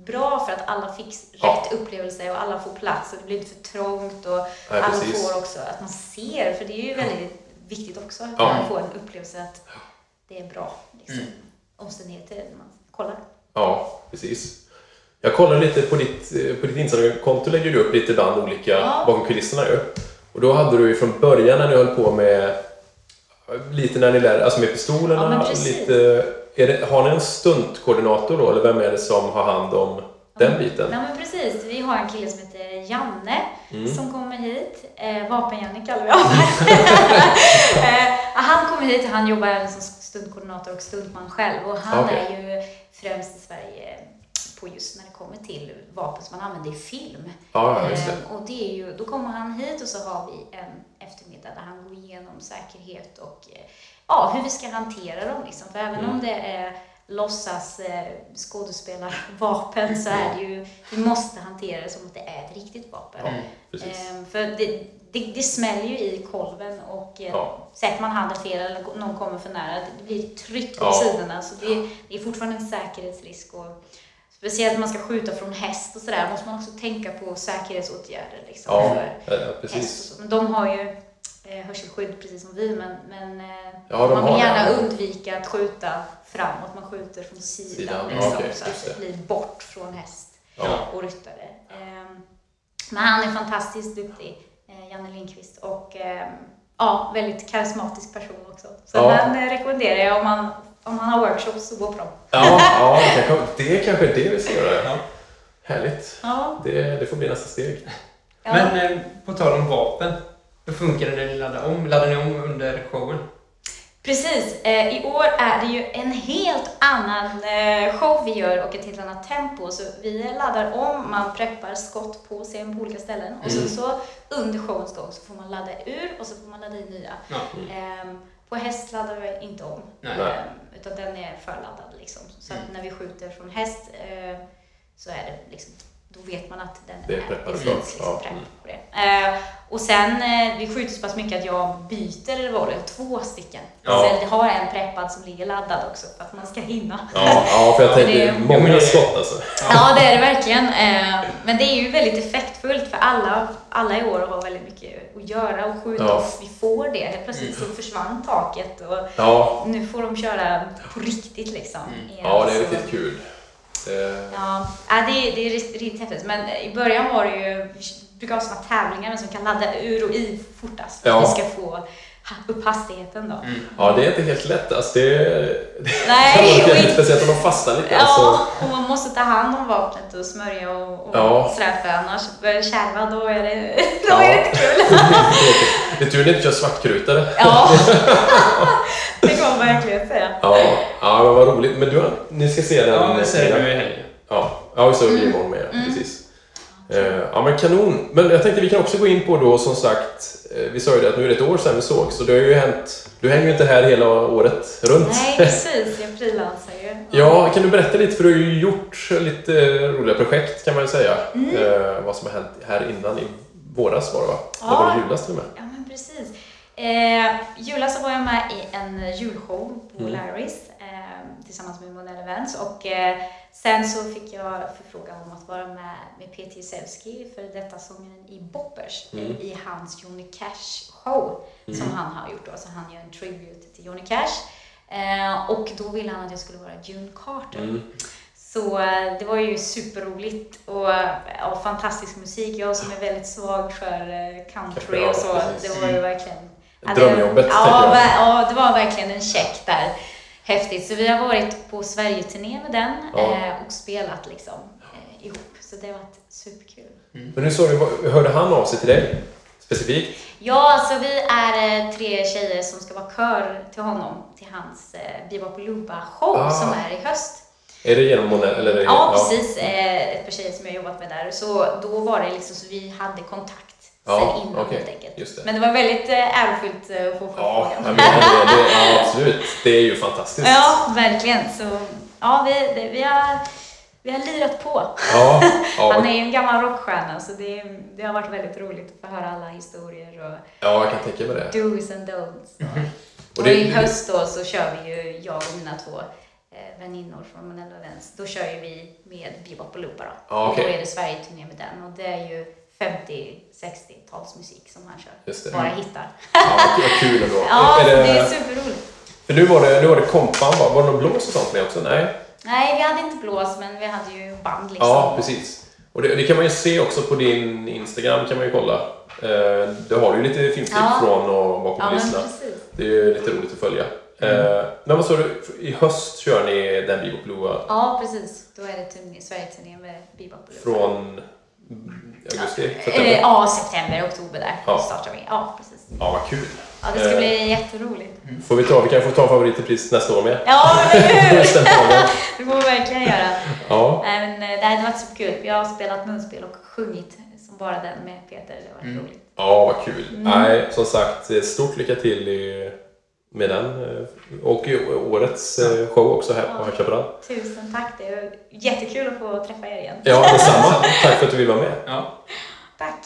bra för att alla fick Ja. rätt upplevelse och alla får plats och det blir inte för trångt och Nej, alla precis. får också att man ser, för det är ju väldigt viktigt också att Ja. man får en upplevelse att det är bra liksom, Mm. omständigheter när man kollar. Ja, precis. Jag kollar lite på ditt, eh, på ditt Instagram-konto lägger du upp lite ibland olika Ja. bakom kulisserna ju. Och då hade du ju från början när ni höll på med lite när ni lärde, alltså med Ja, pistolerna, precis. lite, det, har ni en stuntkoordinator då eller vem är det som har hand om den biten? Nej men precis, vi har en kille som heter Janne Mm. som kommer hit. Eh, Vapen-Janne kallar vi honom. eh, han kommer hit, han jobbar även som stuntkoordinator och stuntman själv och han Okej. är ju främst i Sverige på just när det kommer till vapen som man använder i film. Ja, ja, just det. Eh, och det är ju, då kommer han hit och så har vi en eftermiddag där han går igenom säkerhet och eh, ja, hur vi ska hantera dem. Liksom. För även Mm. om det är låtsas eh, skådespelarvapen så är det ju, vi måste hantera det som att det är ett riktigt vapen. Ja. Ehm, för det, det, det smäller ju i kolven och eh, Ja. sätter man handen fel eller någon kommer för nära, det blir tryck Ja. åt sidorna. Så det, det är fortfarande en säkerhetsrisk. Och, speciellt när man ska skjuta från häst och sådär måste man också tänka på säkerhetsåtgärder. Liksom, Ja, för ja, precis. Men de har ju eh, hörselskydd precis som vi, men, men eh, Ja, man vill det, gärna ja. undvika att skjuta framåt. Man skjuter från sidan, Sidan, liksom, okej, så att det det. blir bort från häst Ja. och ryttare. Ehm, men han är fantastiskt duktig, eh, Janne Lindqvist, och ehm, ja, väldigt karismatisk person också. Så Ja. den rekommenderar jag om man, om man har workshops så gå på dem. Ja, ja det, är kanske är det vi ska göra. Härligt. Ja. Det, det får bli nästa steg. Ja. Men eh, på tal om vapen. Hur funkar det när ni laddar om? Laddar ni om under showen? Precis. Eh, I år är det ju en helt annan eh, show vi gör och ett helt annat tempo. Så vi laddar om, man preppar skott på scen på olika ställen och sen Mm. så under showens gång så får man ladda ur och så får man ladda in nya. Ja. Ehm, på häst laddar vi inte om, Nej. Ehm, utan den är förladdad. Liksom. Så att Mm. när vi skjuter från häst eh, så är det liksom, då vet man att den Det är är, det finns liksom ja. på det. Eh, och sen, eh, vi skjuter så pass mycket att jag byter revolver, jag har två stycken. Ja. Så jag har en preppad som ligger laddad också för att man ska hinna. Ja, ja för jag Det- tänkte många skott alltså. Ja, det är det verkligen. Eh, Men det är ju väldigt effektfullt för alla, alla i år har väldigt mycket att göra och skjuta Ja. och vi får det. Helt plötsligt så försvann taket och Ja. nu får de köra på riktigt liksom. igen. Ja, det är riktigt kul. Det, Ja, det, är- det är riktigt, häftigt. Men i början var det ju, vi brukar ha såna tävlingar som kan ladda ur och i fortast. Ja. vi ska få upp hastigheten då. ja, det är inte helt lätt. Alltså, det, det Nej, jobbigt, inte- speciellt om de fastnar lite. Ja, Alltså. och man måste ta hand om vapnet och smörja och, och Ja. sådär för annars börjar det kärva, då är det, då Ja. är det inte kul. Det är tur ni inte kör svartkrutare. Ja, det kan man verkligen säga. Ja, ja men vad roligt. Men du, har- ni ska se den? Ja, vi ser den nu i helgen. Ja, ja vi såg det Mm. imorgon med. Precis. Eh, Ja men kanon. Men jag tänkte vi kan också gå in på då som sagt, eh, vi sa ju det att nu är det ett år sedan vi såg så det har ju hänt, du hänger ju inte här hela året runt. Nej, precis. Jag frilansar ju. Ja, kan du berätta lite, för du har ju gjort lite roliga projekt kan man ju säga. Mm. Eh, vad som har hänt här innan, i våras var det va? Ja. Eller var det julas till och med? Ja, men precis. Eh, julas så var jag med i en julshow på Mm. Larrys tillsammans med Monell Events och eh, sen så fick jag förfrågan om att vara med med Peter Jezewski, för detta sångaren i Boppers, Mm. i hans Johnny Cash show Mm. som han har gjort då. Så han gör en tribute till Johnny Cash. Eh, och då ville han att jag skulle vara June Carter. Mm. Så eh, det var ju superroligt och ja, fantastisk musik. Jag som är väldigt svag för eh, country och så, det var ju verkligen... Drömjobbet, ja, tänker jag. ja, det var verkligen en check där. Häftigt. Så vi har varit på Sverige-turné med den Ja. eh, och spelat liksom eh, ihop. Så det har varit superkul. Men nu sa du, hörde han av sig till dig? specifikt? Ja, alltså vi är eh, tre tjejer som ska vara kör till honom, till hans eh, Bebop Lubba-show Ah. som är i höst. Är det genom Monell? Eller är det, Ja, precis. Eh, ett par tjejer som jag jobbat med där. Så då var det liksom så vi hade kontakt Ja, sen innan okej. helt enkelt. Just det. Men det var väldigt eh, ärofyllt eh, att få Ja, frågan. menar det, det, ja, absolut. Det är ju fantastiskt. Ja, verkligen. Så ja, vi, det, vi, har, vi har lirat på. Ja, ja. Han är ju en gammal rockstjärna så det, det har varit väldigt roligt att få höra alla historier och Ja, jag kan tänka mig det. do's and don'ts. Och Och, det- i höst då så kör vi ju, jag och mina två eh, väninnor från Monello Events, då kör ju vi med Bebop och Loopa då. Ja. Och då är det Sverige-turné med den och det är ju 50-60-talsmusik som han kör. Bara Mm. hittar. Ja, vad kul ändå. Ja, Är så det- det är superroligt. För nu var det, nu var det kompan. Var det någon blås och sånt med också? Nej? Nej, vi hade inte blås men vi hade ju band liksom. Ja, precis. Och det, det kan man ju se också på din Instagram kan man ju kolla. Eh, du har ju lite filmklipp Ja. från och bakom Ja, kulisserna. Det är ju lite roligt att följa. Eh, men vad sa du, i höst kör ni den Bebop Blua Ja, precis. Då är det turné, Sverige-turné med Bebop Loopa. från augusti? Eh, September? ja, september, oktober där Ja. startar vi. Ja, precis. Ja, vad kul. Ja, det ska Eh, bli jätteroligt. Får vi ta, vi kan få ta favoritpris nästa år med. Ja, eller hur? Det får vi verkligen göra. Ja. Men eh, det har varit superkul. Vi har spelat munspel och sjungit som bara den med Peter. Det har varit roligt. Ja, vad kul. Mm. Nej, som sagt, stort lycka till i, med den eh, och i årets eh, show också här på High Chaparral. Tusen tack. Det är jättekul att få träffa er igen. Ja, detsamma. Tack för att du vill vara med. Ja. Tack.